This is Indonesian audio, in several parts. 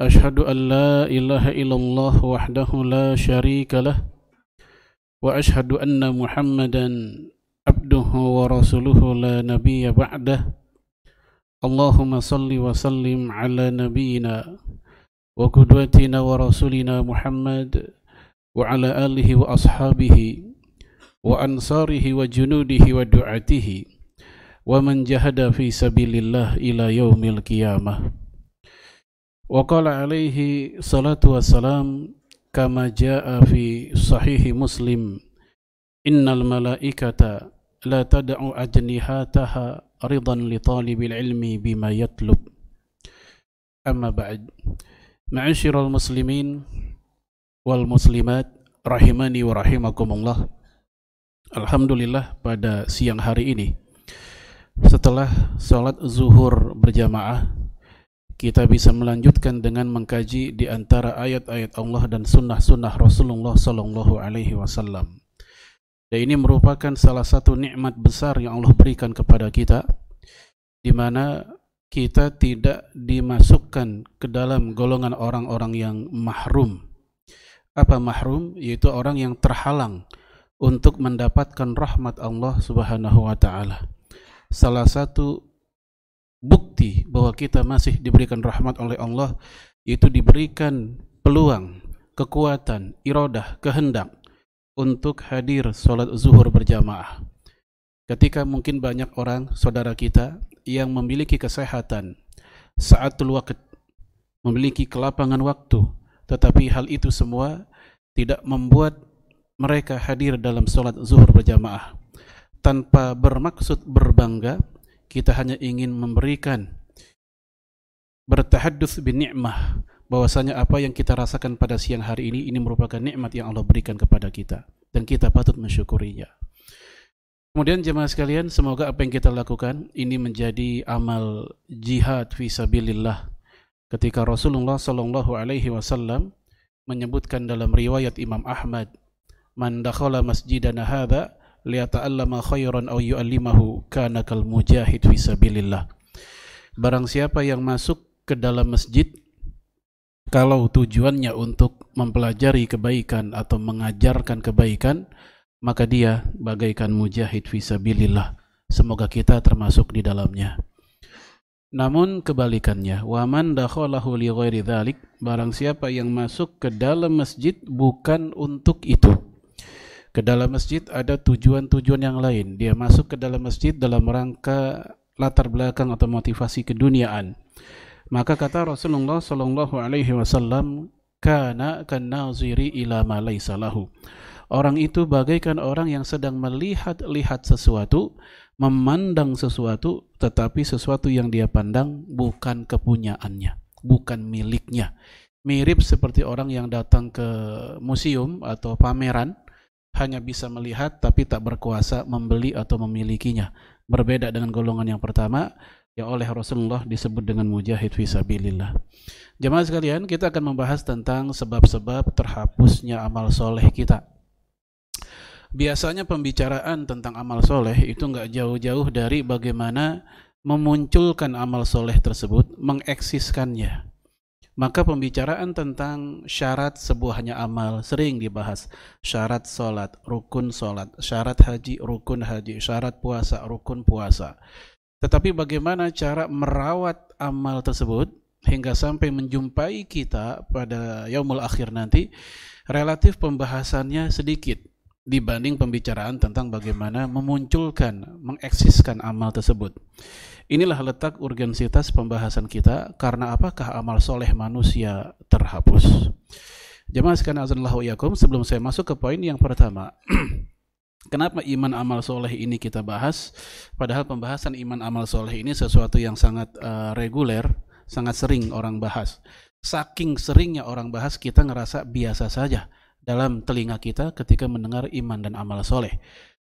أشهد أن لا إله إلا الله وحده لا شريك له وأشهد أن محمدا عبده ورسوله لا نبي بعده. اللهم صل وسلم على نبينا وقدوتنا ورسولنا محمد وعلى آله وأصحابه وأنصاره وجنوده ودعاته ومن جهد في سبيل الله إلى يوم القيامة. وقال عليه الصلاة والسلام كما جاء في صحيح مسلم إن الملائكة لا تدع أجنحاتها رضا لطالب العلم بما يطلب أما بعد معاشر المسلمين والmuslimat rahimani wa rahimakumullah Alhamdulillah pada siang hari ini setelah sholat zuhur berjamaah kita bisa melanjutkan dengan mengkaji di antara ayat-ayat Allah dan sunnah-sunnah Rasulullah Sallallahu Alaihi Wasallam. Dan ini merupakan salah satu nikmat besar yang Allah berikan kepada kita, di mana kita tidak dimasukkan ke dalam golongan orang-orang yang mahrum. Apa mahrum? Yaitu orang yang terhalang untuk mendapatkan rahmat Allah Subhanahu wa taala. Salah satu bukti bahwa kita masih diberikan rahmat oleh Allah itu diberikan peluang, kekuatan, irodah, kehendak untuk hadir sholat zuhur berjamaah. Ketika mungkin banyak orang, saudara kita, yang memiliki kesehatan saat waktu, memiliki kelapangan waktu, tetapi hal itu semua tidak membuat mereka hadir dalam sholat zuhur berjamaah tanpa bermaksud berbangga kita hanya ingin memberikan bertahaddus bin ni'mah bahwasanya apa yang kita rasakan pada siang hari ini ini merupakan nikmat yang Allah berikan kepada kita dan kita patut mensyukurinya. Kemudian jemaah sekalian, semoga apa yang kita lakukan ini menjadi amal jihad fi sabilillah. Ketika Rasulullah sallallahu alaihi wasallam menyebutkan dalam riwayat Imam Ahmad, "Man dakhala masjidana hadza liyata'allama khairan aw yu'allimahu kana kal mujahid fi sabilillah. Barang siapa yang masuk ke dalam masjid kalau tujuannya untuk mempelajari kebaikan atau mengajarkan kebaikan, maka dia bagaikan mujahid fi sabilillah. Semoga kita termasuk di dalamnya. Namun kebalikannya, waman dakhalahu li ghairi dzalik, barang siapa yang masuk ke dalam masjid bukan untuk itu ke dalam masjid ada tujuan-tujuan yang lain. Dia masuk ke dalam masjid dalam rangka latar belakang atau motivasi keduniaan. Maka kata Rasulullah sallallahu alaihi wasallam, "Kana kanaziri ila ma lahu." Orang itu bagaikan orang yang sedang melihat-lihat sesuatu, memandang sesuatu, tetapi sesuatu yang dia pandang bukan kepunyaannya, bukan miliknya. Mirip seperti orang yang datang ke museum atau pameran, hanya bisa melihat tapi tak berkuasa membeli atau memilikinya. Berbeda dengan golongan yang pertama yang oleh Rasulullah disebut dengan mujahid fisabilillah. Jemaah sekalian, kita akan membahas tentang sebab-sebab terhapusnya amal soleh kita. Biasanya pembicaraan tentang amal soleh itu nggak jauh-jauh dari bagaimana memunculkan amal soleh tersebut, mengeksiskannya. Maka pembicaraan tentang syarat sebuahnya amal sering dibahas. Syarat solat, rukun solat, syarat haji, rukun haji, syarat puasa, rukun puasa. Tetapi bagaimana cara merawat amal tersebut hingga sampai menjumpai kita pada yaumul akhir nanti, relatif pembahasannya sedikit dibanding pembicaraan tentang bagaimana memunculkan, mengeksiskan amal tersebut. Inilah letak urgensitas pembahasan kita karena apakah amal soleh manusia terhapus. Jemaah sekalian azanillahu yakum, sebelum saya masuk ke poin yang pertama. Kenapa iman amal soleh ini kita bahas? Padahal pembahasan iman amal soleh ini sesuatu yang sangat uh, reguler, sangat sering orang bahas. saking seringnya orang bahas kita ngerasa biasa saja dalam telinga kita ketika mendengar iman dan amal soleh.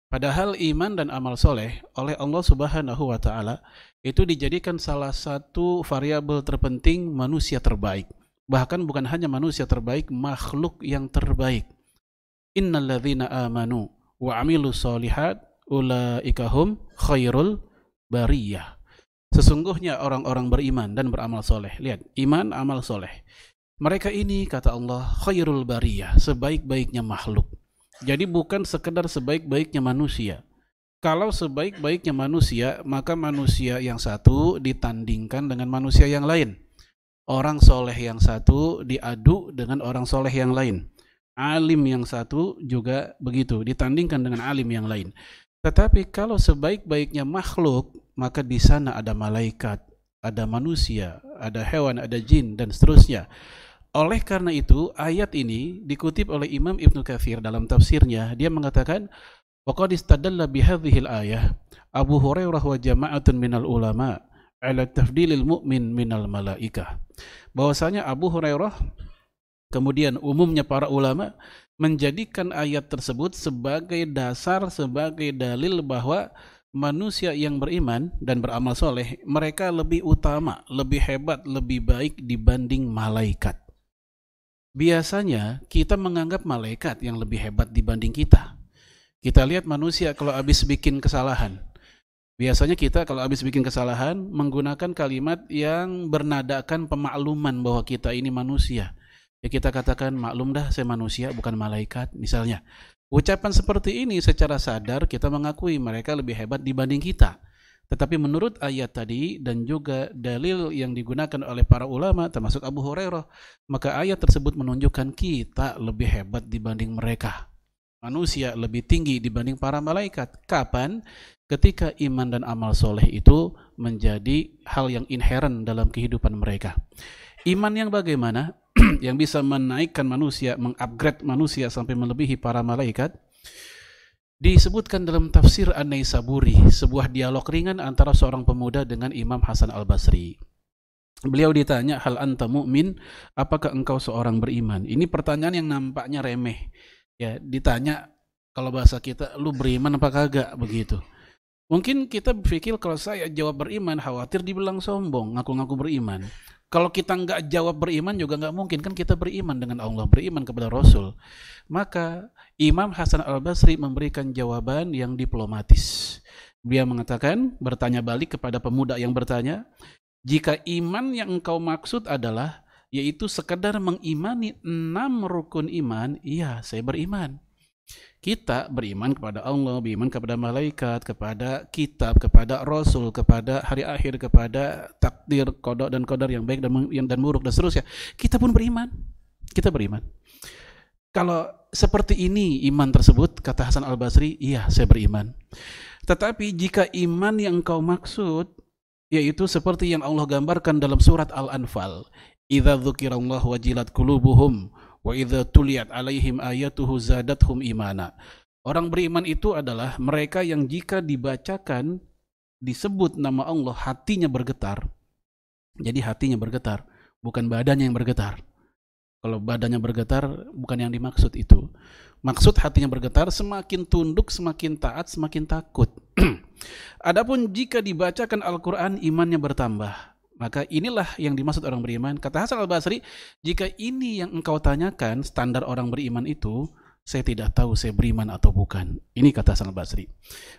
Padahal iman dan amal soleh oleh Allah Subhanahu wa Ta'ala itu dijadikan salah satu variabel terpenting manusia terbaik. Bahkan bukan hanya manusia terbaik, makhluk yang terbaik. Innalladzina amanu wa amilu solihat ulaikahum khairul bariyah. Sesungguhnya orang-orang beriman dan beramal soleh. Lihat, iman, amal soleh. Mereka ini, kata Allah, khairul bariyah, sebaik-baiknya makhluk. Jadi bukan sekedar sebaik-baiknya manusia. Kalau sebaik-baiknya manusia, maka manusia yang satu ditandingkan dengan manusia yang lain. Orang soleh yang satu diadu dengan orang soleh yang lain. Alim yang satu juga begitu, ditandingkan dengan alim yang lain. Tetapi kalau sebaik-baiknya makhluk, maka di sana ada malaikat, ada manusia, ada hewan, ada jin, dan seterusnya. Oleh karena itu, ayat ini dikutip oleh Imam Ibn Kathir dalam tafsirnya. Dia mengatakan, Waqad istadalla bihadhil ayah Abu Hurairah wa jama'atun minal ulama ala tafdilil mu'min minal malaikah. Bahwasanya Abu Hurairah kemudian umumnya para ulama menjadikan ayat tersebut sebagai dasar sebagai dalil bahwa manusia yang beriman dan beramal soleh mereka lebih utama, lebih hebat, lebih baik dibanding malaikat. Biasanya kita menganggap malaikat yang lebih hebat dibanding kita kita lihat manusia kalau habis bikin kesalahan. Biasanya kita kalau habis bikin kesalahan menggunakan kalimat yang bernadakan pemakluman bahwa kita ini manusia. Ya kita katakan maklum dah saya manusia bukan malaikat misalnya. Ucapan seperti ini secara sadar kita mengakui mereka lebih hebat dibanding kita. Tetapi menurut ayat tadi dan juga dalil yang digunakan oleh para ulama termasuk Abu Hurairah, maka ayat tersebut menunjukkan kita lebih hebat dibanding mereka manusia lebih tinggi dibanding para malaikat. Kapan? Ketika iman dan amal soleh itu menjadi hal yang inherent dalam kehidupan mereka. Iman yang bagaimana? yang bisa menaikkan manusia, mengupgrade manusia sampai melebihi para malaikat. Disebutkan dalam tafsir An-Naisaburi, sebuah dialog ringan antara seorang pemuda dengan Imam Hasan Al-Basri. Beliau ditanya, hal anta mu'min, apakah engkau seorang beriman? Ini pertanyaan yang nampaknya remeh ya ditanya kalau bahasa kita lu beriman apa kagak? Begitu. Mungkin kita berpikir kalau saya jawab beriman khawatir dibilang sombong ngaku-ngaku beriman. Kalau kita nggak jawab beriman juga nggak mungkin kan kita beriman dengan Allah beriman kepada Rasul. Maka Imam Hasan Al Basri memberikan jawaban yang diplomatis. Dia mengatakan bertanya balik kepada pemuda yang bertanya jika iman yang engkau maksud adalah yaitu sekedar mengimani enam rukun iman, iya saya beriman. Kita beriman kepada Allah, beriman kepada malaikat, kepada kitab, kepada rasul, kepada hari akhir, kepada takdir, kodok dan kodar yang baik dan yang dan buruk dan seterusnya. Kita pun beriman. Kita beriman. Kalau seperti ini iman tersebut, kata Hasan Al-Basri, iya saya beriman. Tetapi jika iman yang kau maksud, yaitu seperti yang Allah gambarkan dalam surat Al-Anfal, idza dzukirallahu wajilat qulubuhum wa idza tuliyat alaihim ayatuhu zadathum imana. Orang beriman itu adalah mereka yang jika dibacakan disebut nama Allah hatinya bergetar. Jadi hatinya bergetar, bukan badannya yang bergetar. Kalau badannya bergetar bukan yang dimaksud itu. Maksud hatinya bergetar semakin tunduk, semakin taat, semakin takut. Adapun jika dibacakan Al-Qur'an imannya bertambah. Maka inilah yang dimaksud orang beriman. Kata Hasan al-Basri, jika ini yang engkau tanyakan, standar orang beriman itu, saya tidak tahu saya beriman atau bukan. Ini kata Hasan al-Basri.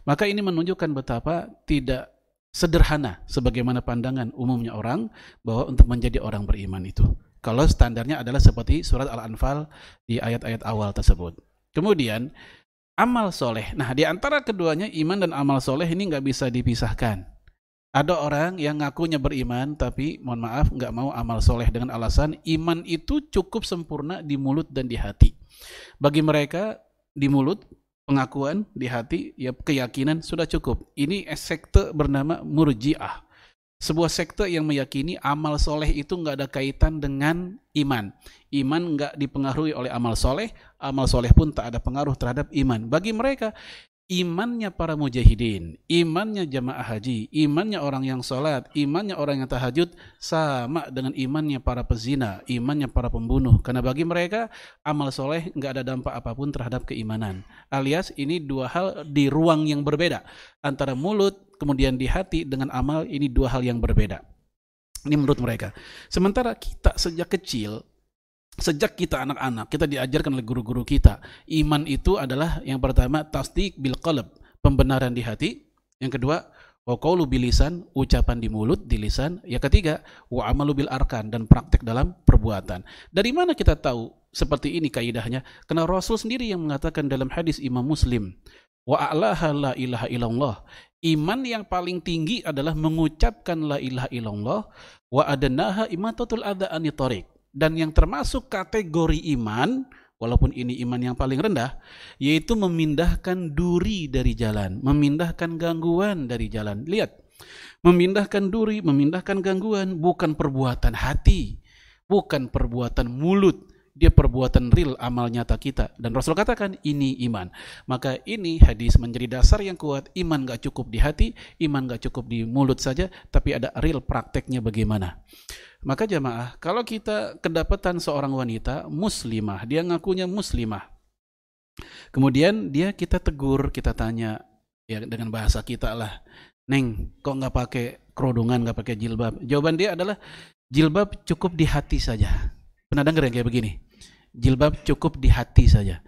Maka ini menunjukkan betapa tidak sederhana sebagaimana pandangan umumnya orang bahwa untuk menjadi orang beriman itu. Kalau standarnya adalah seperti surat Al-Anfal di ayat-ayat awal tersebut. Kemudian amal soleh. Nah di antara keduanya iman dan amal soleh ini nggak bisa dipisahkan. Ada orang yang ngakunya beriman tapi mohon maaf nggak mau amal soleh dengan alasan iman itu cukup sempurna di mulut dan di hati. Bagi mereka di mulut pengakuan di hati ya keyakinan sudah cukup. Ini sekte bernama murjiah. Sebuah sekte yang meyakini amal soleh itu nggak ada kaitan dengan iman. Iman nggak dipengaruhi oleh amal soleh, amal soleh pun tak ada pengaruh terhadap iman. Bagi mereka imannya para mujahidin, imannya jamaah haji, imannya orang yang sholat, imannya orang yang tahajud sama dengan imannya para pezina, imannya para pembunuh. Karena bagi mereka amal soleh nggak ada dampak apa pun terhadap keimanan. Alias ini dua hal di ruang yang berbeda antara mulut kemudian di hati dengan amal ini dua hal yang berbeda. Ini menurut mereka. Sementara kita sejak kecil Sejak kita anak-anak, kita diajarkan oleh guru-guru kita. Iman itu adalah yang pertama tasdik bil qalb, pembenaran di hati. Yang kedua, wa qawlu bilisan, ucapan di mulut, di lisan. Yang ketiga, wa amalu bil arkan dan praktek dalam perbuatan. Dari mana kita tahu seperti ini kaidahnya? Karena Rasul sendiri yang mengatakan dalam hadis Imam Muslim, wa a'laha la ilaha illallah. Iman yang paling tinggi adalah mengucapkan la ilaha illallah wa adanaha imatatul adha anitorik dan yang termasuk kategori iman walaupun ini iman yang paling rendah yaitu memindahkan duri dari jalan memindahkan gangguan dari jalan. Lihat memindahkan duri memindahkan gangguan bukan perbuatan hati bukan perbuatan mulut. Dia perbuatan real amal nyata kita. Dan Rasul katakan ini iman. Maka ini hadis menjadi dasar yang kuat. Iman gak cukup di hati iman gak cukup di mulut saja tapi ada real prakteknya bagaimana maka jamaah kalau kita kedapatan seorang wanita muslimah dia ngakunya muslimah. Kemudian dia kita tegur kita tanya ya dengan bahasa kita lah neng kok nggak pakai kerudungan nggak pakai jilbab? Jawaban dia adalah jilbab cukup di hati saja. Pernah dengar yang kayak begini? Jilbab cukup di hati saja.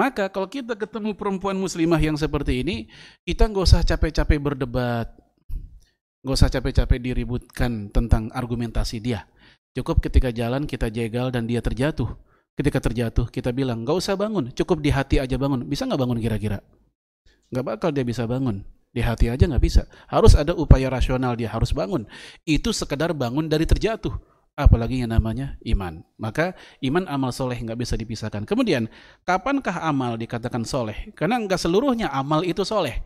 Maka kalau kita ketemu perempuan muslimah yang seperti ini, kita nggak usah capek-capek berdebat, nggak usah capek-capek diributkan tentang argumentasi dia. Cukup ketika jalan kita jegal dan dia terjatuh. Ketika terjatuh kita bilang nggak usah bangun, cukup di hati aja bangun. Bisa nggak bangun kira-kira? Nggak bakal dia bisa bangun. Di hati aja nggak bisa. Harus ada upaya rasional dia harus bangun. Itu sekedar bangun dari terjatuh apalagi yang namanya iman. Maka iman amal soleh nggak bisa dipisahkan. Kemudian, kapankah amal dikatakan soleh? Karena nggak seluruhnya amal itu soleh.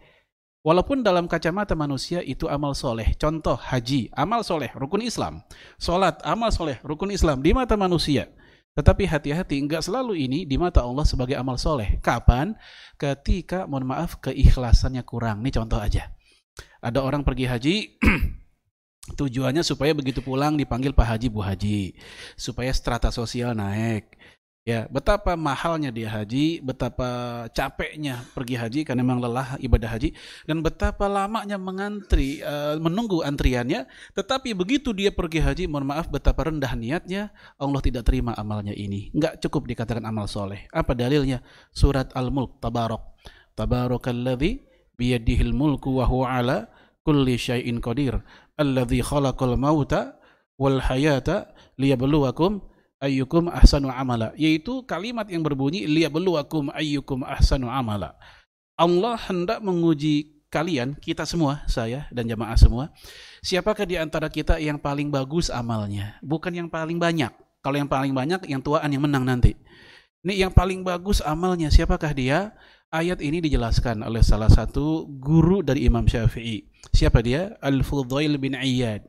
Walaupun dalam kacamata manusia itu amal soleh. Contoh haji, amal soleh, rukun Islam. Sholat, amal soleh, rukun Islam di mata manusia. Tetapi hati-hati, nggak selalu ini di mata Allah sebagai amal soleh. Kapan? Ketika, mohon maaf, keikhlasannya kurang. Ini contoh aja. Ada orang pergi haji, Tujuannya supaya begitu pulang dipanggil Pak Haji, Bu Haji, supaya strata sosial naik. Ya, betapa mahalnya dia haji, betapa capeknya pergi haji karena memang lelah ibadah haji dan betapa lamanya mengantri uh, menunggu antriannya, tetapi begitu dia pergi haji, mohon maaf betapa rendah niatnya, Allah tidak terima amalnya ini. Enggak cukup dikatakan amal soleh. Apa dalilnya? Surat Al-Mulk Tabarok. Tabarakalladzi biyadihil mulku wa huwa ala kulli syai'in qadir alladzi khalaqal mauta wal hayata liyabluwakum ayyukum ahsanu amala yaitu kalimat yang berbunyi liyabluwakum ayyukum ahsanu amala Allah hendak menguji kalian kita semua saya dan jamaah semua siapakah di antara kita yang paling bagus amalnya bukan yang paling banyak kalau yang paling banyak yang tuaan yang menang nanti ini yang paling bagus amalnya siapakah dia ayat ini dijelaskan oleh salah satu guru dari Imam Syafi'i. Siapa dia? Al-Fudail bin Iyad.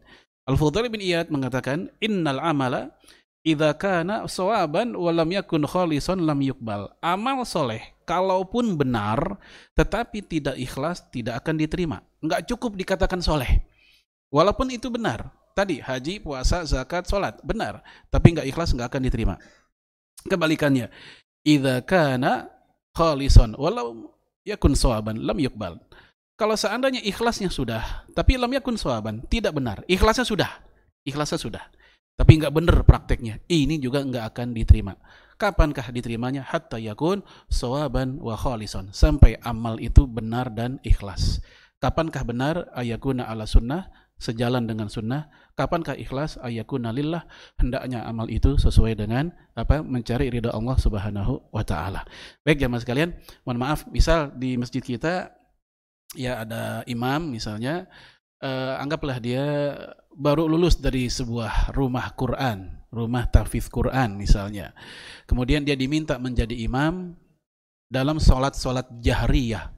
Al-Fudail bin Iyad mengatakan, "Innal amala idza kana sawaban wa lam yakun khalisan lam yuqbal." Amal soleh kalaupun benar tetapi tidak ikhlas tidak akan diterima. Enggak cukup dikatakan soleh. Walaupun itu benar. Tadi haji, puasa, zakat, salat benar, tapi enggak ikhlas enggak akan diterima. Kebalikannya, idza kana khalison walau yakun sawaban lam yukbal. Kalau seandainya ikhlasnya sudah, tapi lam yakun sawaban, tidak benar. Ikhlasnya sudah, ikhlasnya sudah. Tapi nggak benar prakteknya. Ini juga nggak akan diterima. Kapankah diterimanya? Hatta yakun sawaban wa khalison. Sampai amal itu benar dan ikhlas. Kapankah benar ayakuna ala sunnah? sejalan dengan sunnah kapankah ikhlas ayakuna lillah hendaknya amal itu sesuai dengan apa mencari ridha Allah Subhanahu wa taala baik jamaah sekalian mohon maaf misal di masjid kita ya ada imam misalnya eh, anggaplah dia baru lulus dari sebuah rumah Quran rumah tahfiz Quran misalnya kemudian dia diminta menjadi imam dalam sholat-sholat jahriyah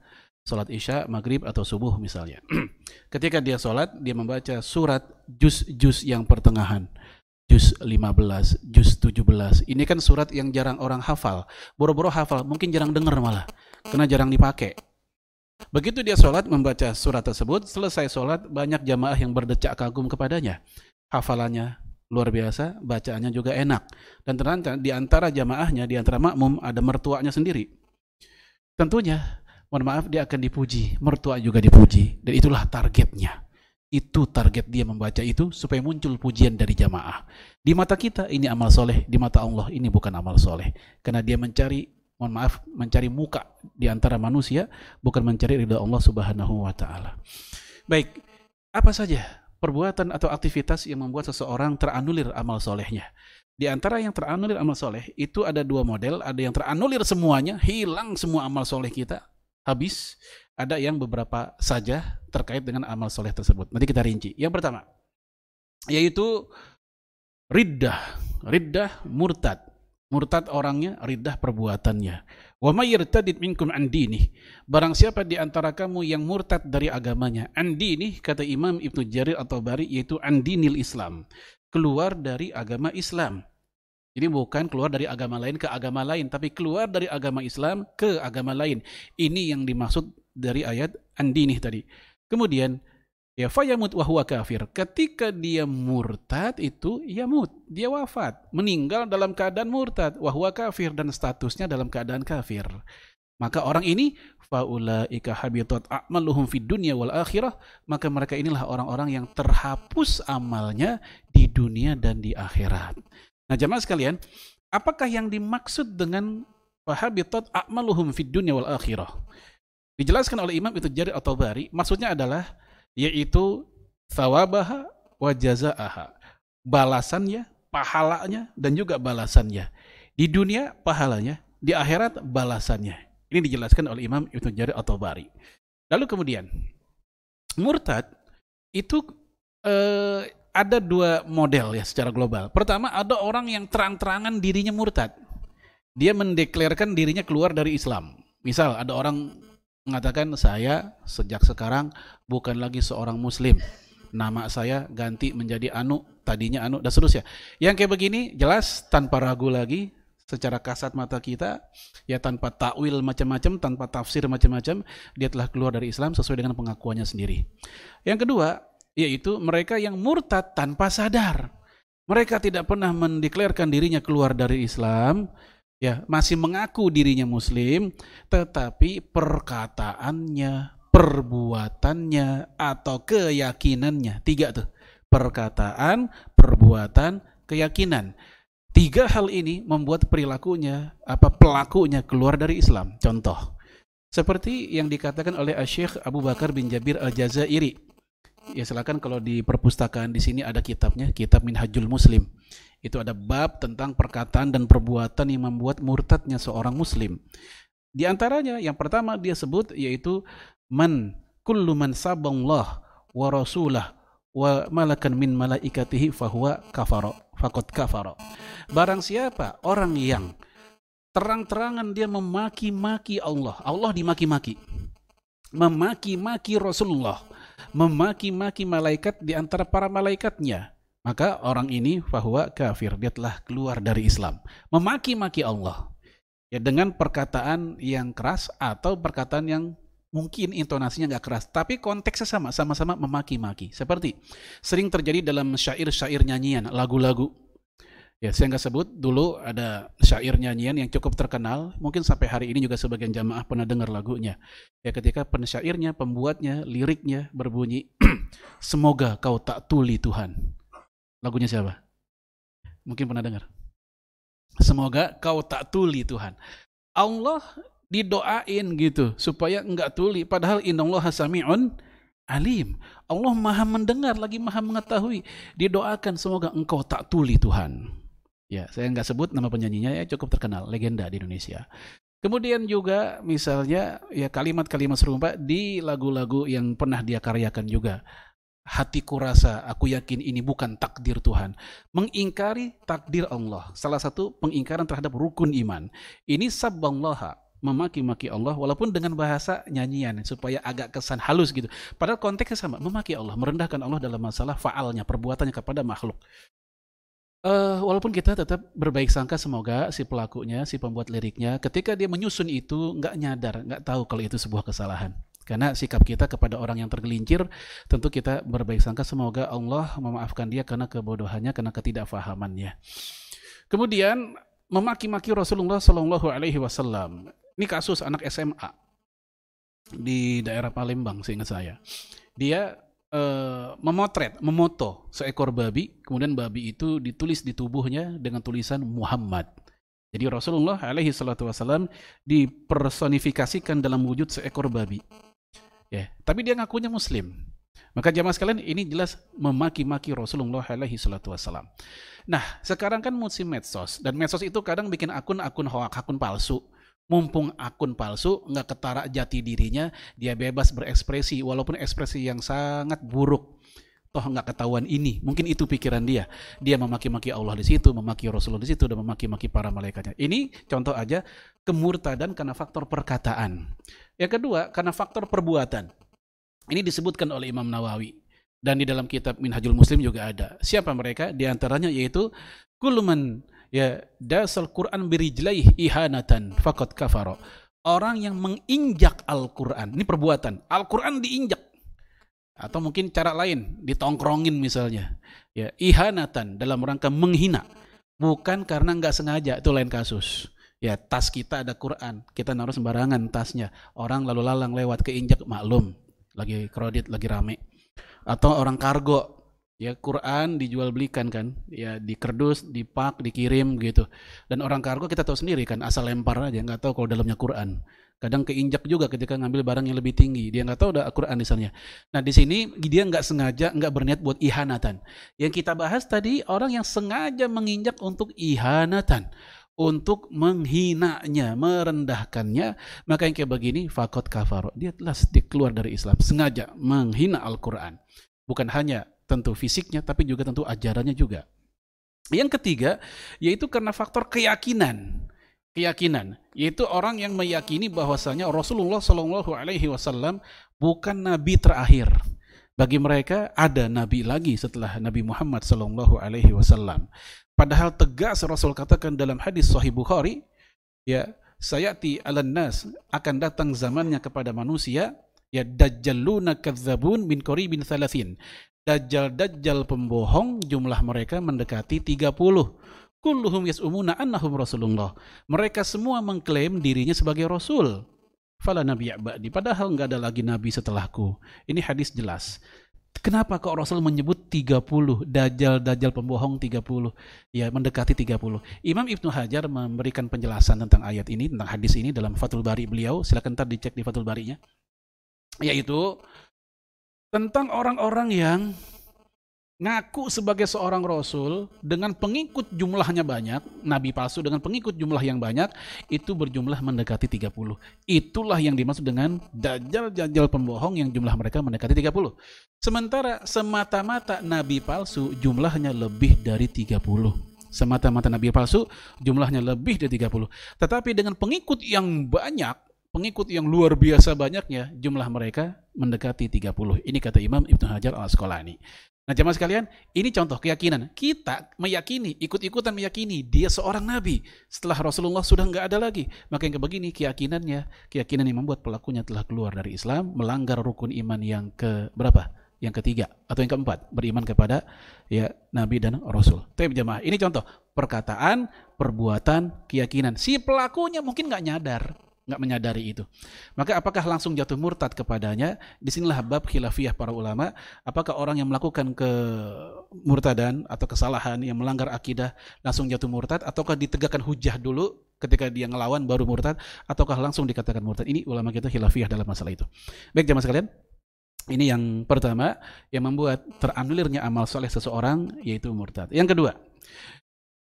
sholat isya, maghrib atau subuh misalnya. Ketika dia sholat, dia membaca surat juz-juz yang pertengahan. Juz 15, juz 17. Ini kan surat yang jarang orang hafal. Boro-boro hafal, mungkin jarang dengar malah. Karena jarang dipakai. Begitu dia sholat membaca surat tersebut, selesai sholat banyak jamaah yang berdecak kagum kepadanya. Hafalannya luar biasa, bacaannya juga enak. Dan ternyata di antara jamaahnya, di antara makmum ada mertuanya sendiri. Tentunya, mohon maaf dia akan dipuji, mertua juga dipuji. Dan itulah targetnya. Itu target dia membaca itu supaya muncul pujian dari jamaah. Di mata kita ini amal soleh, di mata Allah ini bukan amal soleh. Karena dia mencari mohon maaf mencari muka di antara manusia bukan mencari ridha Allah Subhanahu wa taala. Baik, apa saja perbuatan atau aktivitas yang membuat seseorang teranulir amal solehnya? Di antara yang teranulir amal soleh itu ada dua model, ada yang teranulir semuanya, hilang semua amal soleh kita, habis. Ada yang beberapa saja terkait dengan amal soleh tersebut. Nanti kita rinci. Yang pertama, yaitu riddah, riddah murtad. Murtad orangnya, ridah perbuatannya. Wa may yartadid minkum an dinih. Barang siapa di antara kamu yang murtad dari agamanya, an dinih kata Imam Ibnu Jarir atau Bari yaitu an dinil Islam. Keluar dari agama Islam. Jadi bukan keluar dari agama lain ke agama lain, tapi keluar dari agama Islam ke agama lain. Ini yang dimaksud dari ayat an dinih tadi. Kemudian Ya fayamut wa huwa kafir. Ketika dia murtad itu yamut, dia wafat, meninggal dalam keadaan murtad, wa huwa kafir dan statusnya dalam keadaan kafir. Maka orang ini faulaika habitat a'maluhum fid dunya wal akhirah, maka mereka inilah orang-orang yang terhapus amalnya di dunia dan di akhirat. Nah, jemaah sekalian, apakah yang dimaksud dengan fahabitat a'maluhum fid dunya wal akhirah? Dijelaskan oleh Imam itu Jarir atau Bari, maksudnya adalah yaitu thawabaha wa jazaaha. Balasannya, pahalanya dan juga balasannya. Di dunia pahalanya, di akhirat balasannya. Ini dijelaskan oleh Imam Ibnu Jarir atau Bari. Lalu kemudian murtad itu eh, ada dua model ya secara global. Pertama ada orang yang terang-terangan dirinya murtad. Dia mendeklarkan dirinya keluar dari Islam. Misal ada orang mengatakan saya sejak sekarang bukan lagi seorang muslim. Nama saya ganti menjadi Anu, tadinya Anu dan seterusnya. Yang kayak begini jelas tanpa ragu lagi secara kasat mata kita ya tanpa takwil macam-macam, tanpa tafsir macam-macam, dia telah keluar dari Islam sesuai dengan pengakuannya sendiri. Yang kedua, yaitu mereka yang murtad tanpa sadar. Mereka tidak pernah mendeklarkan dirinya keluar dari Islam, ya masih mengaku dirinya muslim tetapi perkataannya perbuatannya atau keyakinannya. Tiga tuh. Perkataan perbuatan keyakinan. Tiga hal ini membuat perilakunya apa pelakunya keluar dari Islam. Contoh. Seperti yang dikatakan oleh Syekh Abu Bakar bin Jabir Al-Jazairi ya silakan kalau di perpustakaan di sini ada kitabnya kitab Minhajul Muslim itu ada bab tentang perkataan dan perbuatan yang membuat murtadnya seorang muslim. Di antaranya yang pertama dia sebut yaitu man kullu man saballah wa rasulah wa malakan min malaikatihi fahuwa kafaro fakot kafaro. Barang siapa orang yang terang-terangan dia memaki-maki Allah, Allah dimaki-maki. Memaki-maki Rasulullah, memaki-maki malaikat di antara para malaikatnya maka orang ini bahwa kafir, dia telah keluar dari Islam. Memaki-maki Allah. Ya dengan perkataan yang keras atau perkataan yang mungkin intonasinya nggak keras, tapi konteksnya sama, sama-sama memaki-maki. Seperti sering terjadi dalam syair-syair nyanyian, lagu-lagu. Ya, saya nggak sebut dulu ada syair nyanyian yang cukup terkenal, mungkin sampai hari ini juga sebagian jamaah pernah dengar lagunya. Ya, ketika pensyairnya, pembuatnya, liriknya berbunyi, semoga kau tak tuli Tuhan. Lagunya siapa? Mungkin pernah dengar. Semoga kau tak tuli Tuhan. Allah didoain gitu supaya enggak tuli padahal innallaha sami'un alim. Allah Maha mendengar lagi Maha mengetahui. Didoakan semoga engkau tak tuli Tuhan. Ya, saya enggak sebut nama penyanyinya ya cukup terkenal, legenda di Indonesia. Kemudian juga misalnya ya kalimat-kalimat serupa di lagu-lagu yang pernah dia karyakan juga hatiku rasa, aku yakin ini bukan takdir Tuhan. Mengingkari takdir Allah. Salah satu pengingkaran terhadap rukun iman. Ini sabballaha, memaki-maki Allah walaupun dengan bahasa nyanyian supaya agak kesan halus gitu. Padahal konteksnya sama, memaki Allah, merendahkan Allah dalam masalah faalnya, perbuatannya kepada makhluk. Uh, walaupun kita tetap berbaik sangka semoga si pelakunya, si pembuat liriknya, ketika dia menyusun itu nggak nyadar, nggak tahu kalau itu sebuah kesalahan. Karena sikap kita kepada orang yang tergelincir, tentu kita berbaik sangka semoga Allah memaafkan dia karena kebodohannya, karena ketidakfahamannya. Kemudian memaki-maki Rasulullah Shallallahu Alaihi Wasallam. Ini kasus anak SMA di daerah Palembang, seingat saya. Dia uh, memotret, memoto seekor babi, kemudian babi itu ditulis di tubuhnya dengan tulisan Muhammad. Jadi Rasulullah alaihi salatu wasallam dipersonifikasikan dalam wujud seekor babi. Ya, tapi dia ngakunya muslim. Maka jamaah sekalian ini jelas memaki-maki Rasulullah alaihi salatu wasallam. Nah, sekarang kan musim medsos dan medsos itu kadang bikin akun-akun hoak, akun palsu. Mumpung akun palsu, nggak ketara jati dirinya, dia bebas berekspresi walaupun ekspresi yang sangat buruk. Toh nggak ketahuan ini. Mungkin itu pikiran dia. Dia memaki-maki Allah di situ memaki Rasulullah di situ dan memaki-maki para malaikatnya. Ini contoh aja kemurtadan karena faktor perkataan. Yang kedua karena faktor perbuatan. Ini disebutkan oleh Imam Nawawi. Dan di dalam kitab Minhajul Muslim juga ada. Siapa mereka? Di antaranya yaitu kuluman ya dasal Quran birijlaih ihanatan fakot kafaro orang yang menginjak Al-Quran ini perbuatan Al-Quran diinjak. Atau mungkin cara lain ditongkrongin misalnya. Ya ihanatan dalam rangka menghina. Bukan karena nggak sengaja itu lain kasus. Ya tas kita ada Quran kita naruh sembarangan tasnya. Orang lalu lalang lewat keinjak maklum. Lagi kredit lagi rame. Atau orang kargo ya Quran dijual belikan kan? Ya di kerdus dipak dikirim gitu. Dan orang kargo kita tahu sendiri kan asal lempar aja nggak tahu kalau dalamnya Quran. Kadang keinjak juga ketika ngambil barang yang lebih tinggi. Dia nggak tahu ada Al-Quran di sana. Nah di sini dia nggak sengaja nggak berniat buat ihanatan. Yang kita bahas tadi orang yang sengaja menginjak untuk ihanatan. Untuk menghinanya, merendahkannya, maka yang kayak begini fakot kafaro. Dia telah keluar dari Islam, sengaja menghina Al-Quran. Bukan hanya tentu fisiknya, tapi juga tentu ajarannya juga. Yang ketiga, yaitu karena faktor keyakinan keyakinan, yaitu orang yang meyakini bahwasanya Rasulullah Shallallahu Alaihi Wasallam bukan nabi terakhir. Bagi mereka ada nabi lagi setelah Nabi Muhammad Shallallahu Alaihi Wasallam. Padahal tegas Rasul katakan dalam hadis Sahih Bukhari, ya saya ti nas akan datang zamannya kepada manusia ya dajjaluna kadzabun min qaribin thalathin. Dajjal-dajjal pembohong jumlah mereka mendekati 30 kulluhum yas'umuna annahum rasulullah. Mereka semua mengklaim dirinya sebagai rasul. Fala nabi ba'di. Padahal nggak ada lagi nabi setelahku. Ini hadis jelas. Kenapa kok Rasul menyebut 30 dajjal-dajjal pembohong 30 ya mendekati 30 Imam Ibnu Hajar memberikan penjelasan tentang ayat ini tentang hadis ini dalam Fathul Bari beliau silakan ntar dicek di Fathul Barinya yaitu tentang orang-orang yang ngaku sebagai seorang rasul dengan pengikut jumlahnya banyak, nabi palsu dengan pengikut jumlah yang banyak, itu berjumlah mendekati 30. Itulah yang dimaksud dengan dajjal-dajjal pembohong yang jumlah mereka mendekati 30. Sementara semata-mata nabi palsu jumlahnya lebih dari 30. Semata-mata nabi palsu jumlahnya lebih dari 30. Tetapi dengan pengikut yang banyak, pengikut yang luar biasa banyaknya, jumlah mereka mendekati 30. Ini kata Imam Ibnu Hajar al-Asqalani. Nah jemaah sekalian, ini contoh keyakinan. Kita meyakini, ikut-ikutan meyakini dia seorang nabi. Setelah Rasulullah sudah nggak ada lagi. Maka yang begini keyakinannya, keyakinan yang membuat pelakunya telah keluar dari Islam, melanggar rukun iman yang ke berapa? Yang ketiga atau yang keempat, beriman kepada ya nabi dan rasul. Tapi jemaah, ini contoh perkataan, perbuatan, keyakinan. Si pelakunya mungkin nggak nyadar nggak menyadari itu. Maka apakah langsung jatuh murtad kepadanya? Di sinilah bab khilafiyah para ulama. Apakah orang yang melakukan ke murtadan atau kesalahan yang melanggar akidah langsung jatuh murtad? Ataukah ditegakkan hujah dulu ketika dia ngelawan baru murtad? Ataukah langsung dikatakan murtad? Ini ulama kita khilafiyah dalam masalah itu. Baik jamaah sekalian. Ini yang pertama yang membuat teranulirnya amal soleh seseorang yaitu murtad. Yang kedua,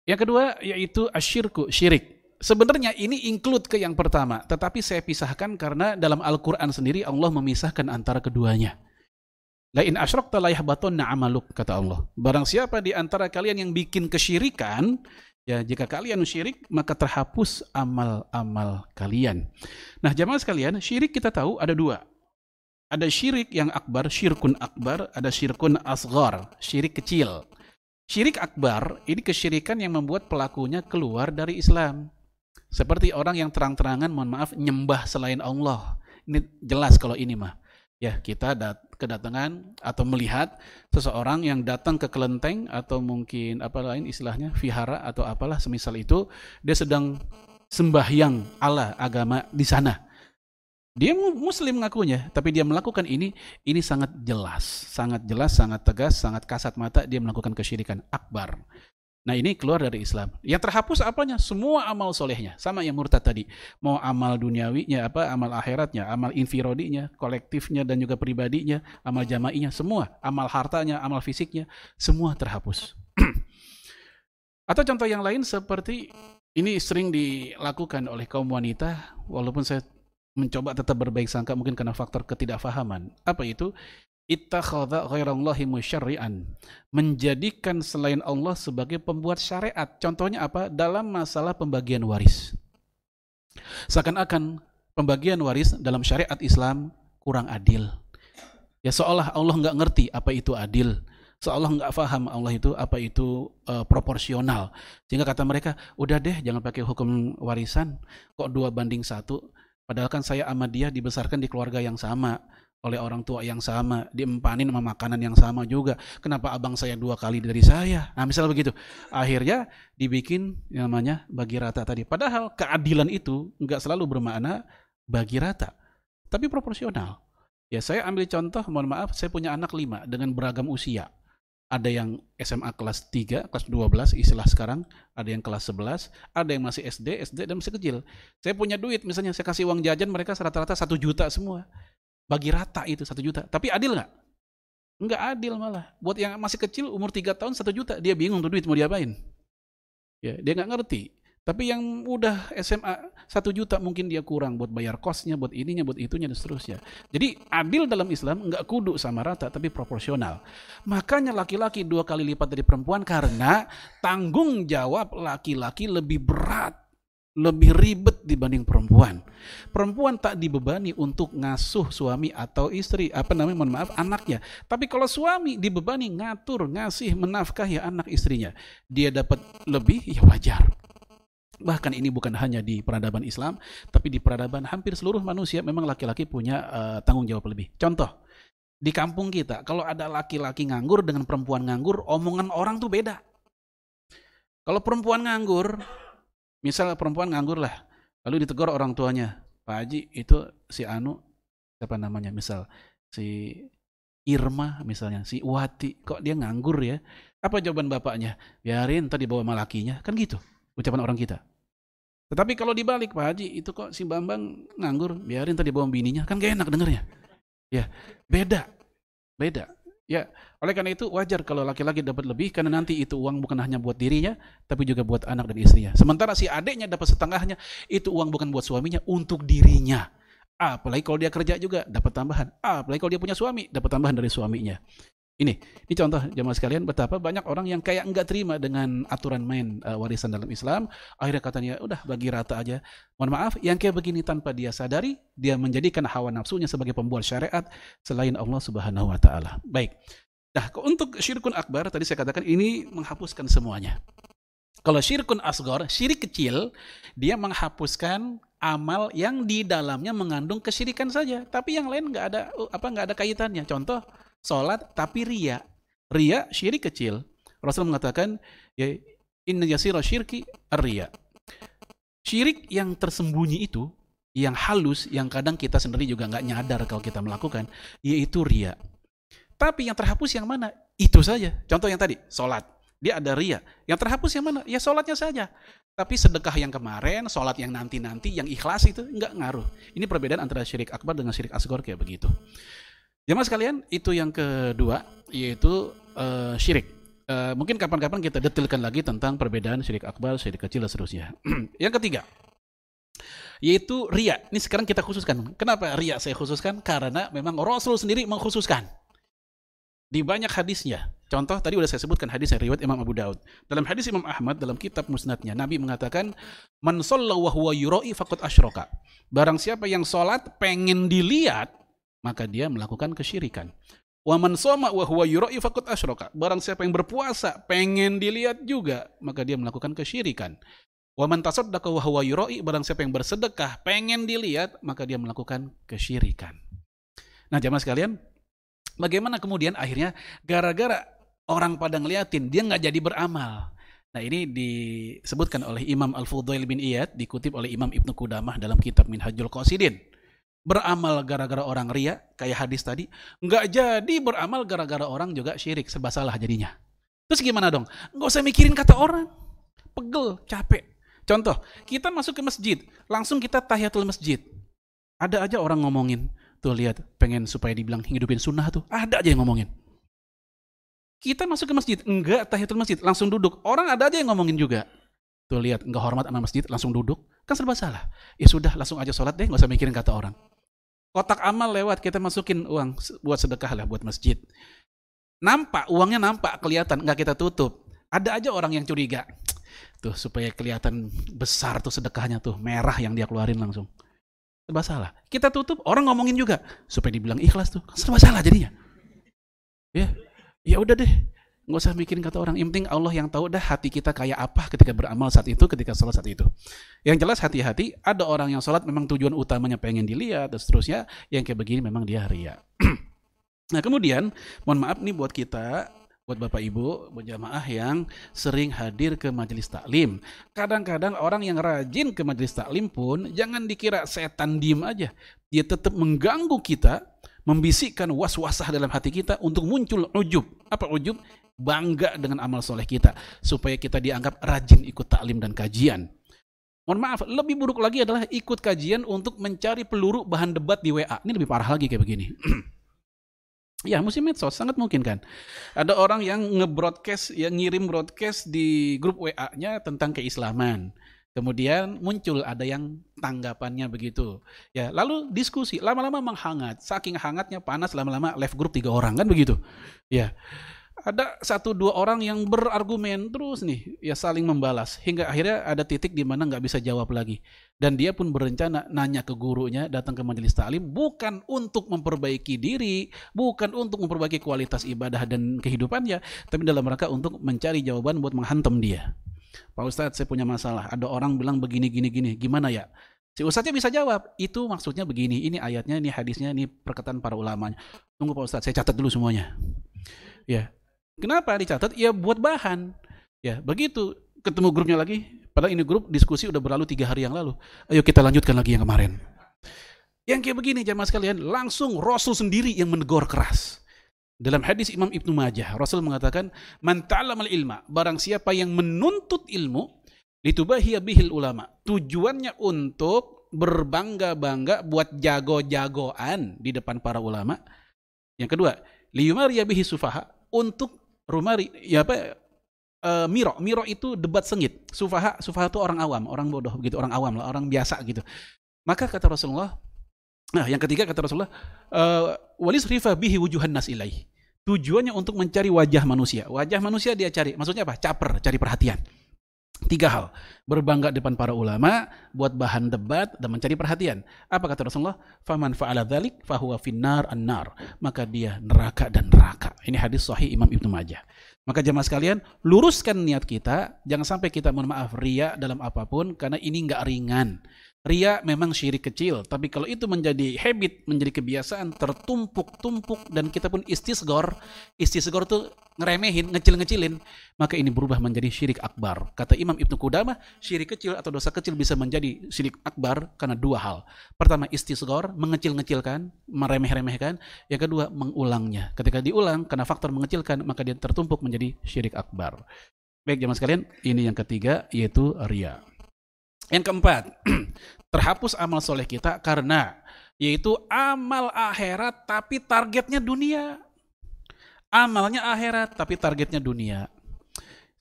yang kedua yaitu asyirku, syirik. Sebenarnya ini include ke yang pertama, tetapi saya pisahkan karena dalam Al-Quran sendiri Allah memisahkan antara keduanya. Lain asyrakta la yahbatunna amaluk, kata Allah. Barang siapa di antara kalian yang bikin kesyirikan, ya jika kalian syirik, maka terhapus amal-amal kalian. Nah jamaah sekalian, syirik kita tahu ada dua. Ada syirik yang akbar, syirkun akbar, ada syirkun asgar, syirik kecil. Syirik akbar, ini kesyirikan yang membuat pelakunya keluar dari Islam. Seperti orang yang terang-terangan, mohon maaf, nyembah selain Allah. ini jelas kalau ini mah. Ya, kita dat kedatangan atau melihat seseorang yang datang ke kelenteng atau mungkin apa lain istilahnya vihara atau apalah semisal itu, dia sedang sembahyang Allah agama di sana. Dia muslim ngakunya, tapi dia melakukan ini, ini sangat jelas, sangat jelas, sangat tegas, sangat kasat mata dia melakukan kesyirikan akbar. Nah ini keluar dari Islam. Yang terhapus apanya? Semua amal solehnya. Sama yang murtad tadi. Mau amal duniawinya, apa amal akhiratnya, amal infirodinya, kolektifnya dan juga pribadinya, amal jama'inya, semua. Amal hartanya, amal fisiknya, semua terhapus. Atau contoh yang lain seperti ini sering dilakukan oleh kaum wanita, walaupun saya mencoba tetap berbaik sangka mungkin karena faktor ketidakfahaman. Apa itu? Ittakhadha ghairallahi musyarri'an. Menjadikan selain Allah sebagai pembuat syariat. Contohnya apa? Dalam masalah pembagian waris. Seakan-akan pembagian waris dalam syariat Islam kurang adil. Ya seolah Allah nggak ngerti apa itu adil. Seolah nggak faham Allah itu apa itu uh, proporsional. Sehingga kata mereka, udah deh jangan pakai hukum warisan. Kok dua banding satu? Padahal kan saya sama dia dibesarkan di keluarga yang sama oleh orang tua yang sama, diempanin sama makanan yang sama juga. Kenapa abang saya dua kali dari saya? Nah, misalnya begitu. Akhirnya dibikin yang namanya bagi rata tadi. Padahal keadilan itu nggak selalu bermakna bagi rata, tapi proporsional. Ya saya ambil contoh, mohon maaf, saya punya anak lima dengan beragam usia ada yang SMA kelas 3, kelas 12 istilah sekarang, ada yang kelas 11, ada yang masih SD, SD dan masih kecil. Saya punya duit, misalnya saya kasih uang jajan, mereka rata-rata satu juta semua. Bagi rata itu satu juta. Tapi adil nggak? Nggak adil malah. Buat yang masih kecil, umur 3 tahun satu juta, dia bingung tuh duit mau diapain. Ya, dia nggak ngerti. Tapi yang udah SMA satu juta mungkin dia kurang buat bayar kosnya, buat ininya, buat itunya dan seterusnya. Jadi adil dalam Islam nggak kudu sama rata tapi proporsional. Makanya laki-laki dua kali lipat dari perempuan karena tanggung jawab laki-laki lebih berat, lebih ribet dibanding perempuan. Perempuan tak dibebani untuk ngasuh suami atau istri, apa namanya, mohon maaf, anaknya. Tapi kalau suami dibebani ngatur, ngasih, menafkahi anak istrinya, dia dapat lebih, ya wajar Bahkan ini bukan hanya di peradaban Islam, tapi di peradaban hampir seluruh manusia memang laki-laki punya uh, tanggung jawab lebih. Contoh, di kampung kita, kalau ada laki-laki nganggur dengan perempuan nganggur, omongan orang tuh beda. Kalau perempuan nganggur, misal perempuan nganggur lah, lalu ditegur orang tuanya, Pak Haji itu si Anu, siapa namanya, misal si Irma misalnya, si Wati, kok dia nganggur ya? Apa jawaban bapaknya? Biarin tadi bawa malakinya, kan gitu ucapan orang kita. Tetapi kalau dibalik Pak Haji, itu kok si Bambang nganggur, biarin tadi bawa bininya, kan gak enak dengernya. Ya, beda. Beda. Ya, oleh karena itu wajar kalau laki-laki dapat lebih karena nanti itu uang bukan hanya buat dirinya, tapi juga buat anak dan istrinya. Sementara si adiknya dapat setengahnya, itu uang bukan buat suaminya, untuk dirinya. Apalagi kalau dia kerja juga dapat tambahan. Apalagi kalau dia punya suami, dapat tambahan dari suaminya. Ini, ini contoh jemaah sekalian betapa banyak orang yang kayak enggak terima dengan aturan main uh, warisan dalam Islam. Akhirnya katanya, udah bagi rata aja. Mohon maaf, yang kayak begini tanpa dia sadari, dia menjadikan hawa nafsunya sebagai pembuat syariat selain Allah Subhanahu wa taala. Baik. Nah, untuk syirkun akbar tadi saya katakan ini menghapuskan semuanya. Kalau syirkun asgor, syirik kecil, dia menghapuskan amal yang di dalamnya mengandung kesyirikan saja, tapi yang lain nggak ada apa nggak ada kaitannya. Contoh, sholat tapi ria. Ria syirik kecil. Rasul mengatakan, ya inna yasira syirki ria. Syirik yang tersembunyi itu, yang halus, yang kadang kita sendiri juga nggak nyadar kalau kita melakukan, yaitu ria. Tapi yang terhapus yang mana? Itu saja. Contoh yang tadi, sholat. Dia ada ria. Yang terhapus yang mana? Ya sholatnya saja. Tapi sedekah yang kemarin, sholat yang nanti-nanti, yang ikhlas itu nggak ngaruh. Ini perbedaan antara syirik akbar dengan syirik asgor kayak begitu. Jemaah sekalian, itu yang kedua, yaitu uh, syirik. Uh, mungkin kapan-kapan kita detailkan lagi tentang perbedaan syirik akbar, syirik kecil, dan seterusnya. yang ketiga, yaitu ria. Ini sekarang kita khususkan. Kenapa ria saya khususkan? Karena memang Rasul sendiri mengkhususkan. Di banyak hadisnya. Contoh tadi sudah saya sebutkan hadis yang riwayat Imam Abu Daud. Dalam hadis Imam Ahmad dalam kitab musnadnya Nabi mengatakan man wa huwa yura'i faqad asyraka. Barang siapa yang salat pengen dilihat maka dia melakukan kesyirikan. Wa man soma wa huwa yura'i faqad asyraka. Barang siapa yang berpuasa pengen dilihat juga, maka dia melakukan kesyirikan. Wa man tasaddaqa wa huwa yura'i barang siapa yang bersedekah pengen dilihat maka dia melakukan kesyirikan. Nah, jamaah sekalian, bagaimana kemudian akhirnya gara-gara orang pada ngeliatin dia nggak jadi beramal. Nah, ini disebutkan oleh Imam Al-Fudail bin Iyad dikutip oleh Imam Ibnu Qudamah dalam kitab Minhajul Qasidin. Beramal gara-gara orang ria kayak hadis tadi, nggak jadi beramal gara-gara orang juga syirik, serba salah jadinya. Terus gimana dong? Nggak usah mikirin kata orang. Pegel, capek. Contoh, kita masuk ke masjid, langsung kita tahiyatul masjid. Ada aja orang ngomongin, tuh lihat, pengen supaya dibilang hidupin sunnah tuh, ada aja yang ngomongin. Kita masuk ke masjid, enggak tahiyatul masjid, langsung duduk. Orang ada aja yang ngomongin juga. Tuh lihat, enggak hormat anak masjid, langsung duduk. Kan serba salah. Ya sudah, langsung aja sholat deh, nggak usah mikirin kata orang. Kotak amal lewat, kita masukin uang buat sedekah lah, buat masjid. Nampak, uangnya nampak, kelihatan, nggak kita tutup. Ada aja orang yang curiga. Tuh supaya kelihatan besar tuh sedekahnya tuh, merah yang dia keluarin langsung. Serba salah. Kita tutup, orang ngomongin juga supaya dibilang ikhlas tuh. Serba salah jadinya. Ya, ya udah deh. Nggak usah mikirin kata orang. Yang penting Allah yang tahu dah hati kita kayak apa ketika beramal saat itu, ketika sholat saat itu. Yang jelas hati-hati, ada orang yang sholat memang tujuan utamanya pengen dilihat, dan seterusnya. Yang kayak begini memang dia ria. nah kemudian, mohon maaf nih buat kita, buat Bapak Ibu, buat jamaah yang sering hadir ke majelis taklim. Kadang-kadang orang yang rajin ke majelis taklim pun jangan dikira setan diem aja. Dia tetap mengganggu kita, membisikkan was-wasah dalam hati kita untuk muncul ujub. Apa ujub? Bangga dengan amal soleh kita. Supaya kita dianggap rajin ikut taklim dan kajian. Mohon maaf, lebih buruk lagi adalah ikut kajian untuk mencari peluru bahan debat di WA. Ini lebih parah lagi kayak begini. Ya, musim medsos sangat mungkin kan. Ada orang yang nge-broadcast, yang ngirim broadcast di grup WA-nya tentang keislaman. Kemudian muncul ada yang tanggapannya begitu. Ya, lalu diskusi lama-lama menghangat. Saking hangatnya panas lama-lama left group tiga orang kan begitu. Ya ada satu dua orang yang berargumen terus nih ya saling membalas hingga akhirnya ada titik di mana nggak bisa jawab lagi. Dan dia pun berencana nanya ke gurunya datang ke majelis taklim bukan untuk memperbaiki diri bukan untuk memperbaiki kualitas ibadah dan kehidupannya tapi dalam rangka untuk mencari jawaban buat menghantam dia. Pak Ustadz saya punya masalah. Ada orang bilang begini gini gini. Gimana ya? Si Ustadznya bisa jawab, itu maksudnya begini, ini ayatnya, ini hadisnya, ini perkataan para ulamanya. Tunggu Pak Ustadz, saya catat dulu semuanya. Ya, Kenapa dicatat? Ya buat bahan. Ya begitu ketemu grupnya lagi. Padahal ini grup diskusi udah berlalu tiga hari yang lalu. Ayo kita lanjutkan lagi yang kemarin. Yang kayak begini jamaah sekalian, langsung Rasul sendiri yang menegur keras. Dalam hadis Imam Ibnu Majah, Rasul mengatakan, "Man ta'lamal ilma, barang siapa yang menuntut ilmu, litubahiya bihil ulama." Tujuannya untuk berbangga-bangga buat jago-jagoan di depan para ulama. Yang kedua, liyumariya bihi sufaha, untuk rumah ya apa uh, miro. Miro itu debat sengit. Sufaha sufaha itu orang awam orang bodoh gitu orang awam lah orang biasa gitu. Maka kata Rasulullah nah yang ketiga kata Rasulullah uh, walis rifa bihi wujuhan nas ilaih. Tujuannya untuk mencari wajah manusia. Wajah manusia dia cari. Maksudnya apa? Caper cari perhatian Tiga hal, berbangga depan para ulama, buat bahan debat dan mencari perhatian. Apa kata Rasulullah? Faman fa'ala dzalik fahuwa finnar an-nar. Maka dia neraka dan neraka. Ini hadis sahih Imam Ibnu Majah. Maka jemaah sekalian, luruskan niat kita, jangan sampai kita mohon maaf ria dalam apa pun karena ini enggak ringan. Ria memang syirik kecil, tapi kalau itu menjadi habit, menjadi kebiasaan, tertumpuk-tumpuk, dan kita pun istisgor, istisgor itu ngeremehin, ngecil-ngecilin, maka ini berubah menjadi syirik akbar. Kata Imam Ibnu Qudamah, syirik kecil atau dosa kecil bisa menjadi syirik akbar karena dua hal. Pertama, istisgor, mengecil-ngecilkan, meremeh-remehkan. Yang kedua, mengulangnya. Ketika diulang, karena faktor mengecilkan, maka dia tertumpuk menjadi syirik akbar. Baik, jemaah sekalian, ini yang ketiga, yaitu ria. Yang keempat, terhapus amal soleh kita karena yaitu amal akhirat tapi targetnya dunia. Amalnya akhirat tapi targetnya dunia.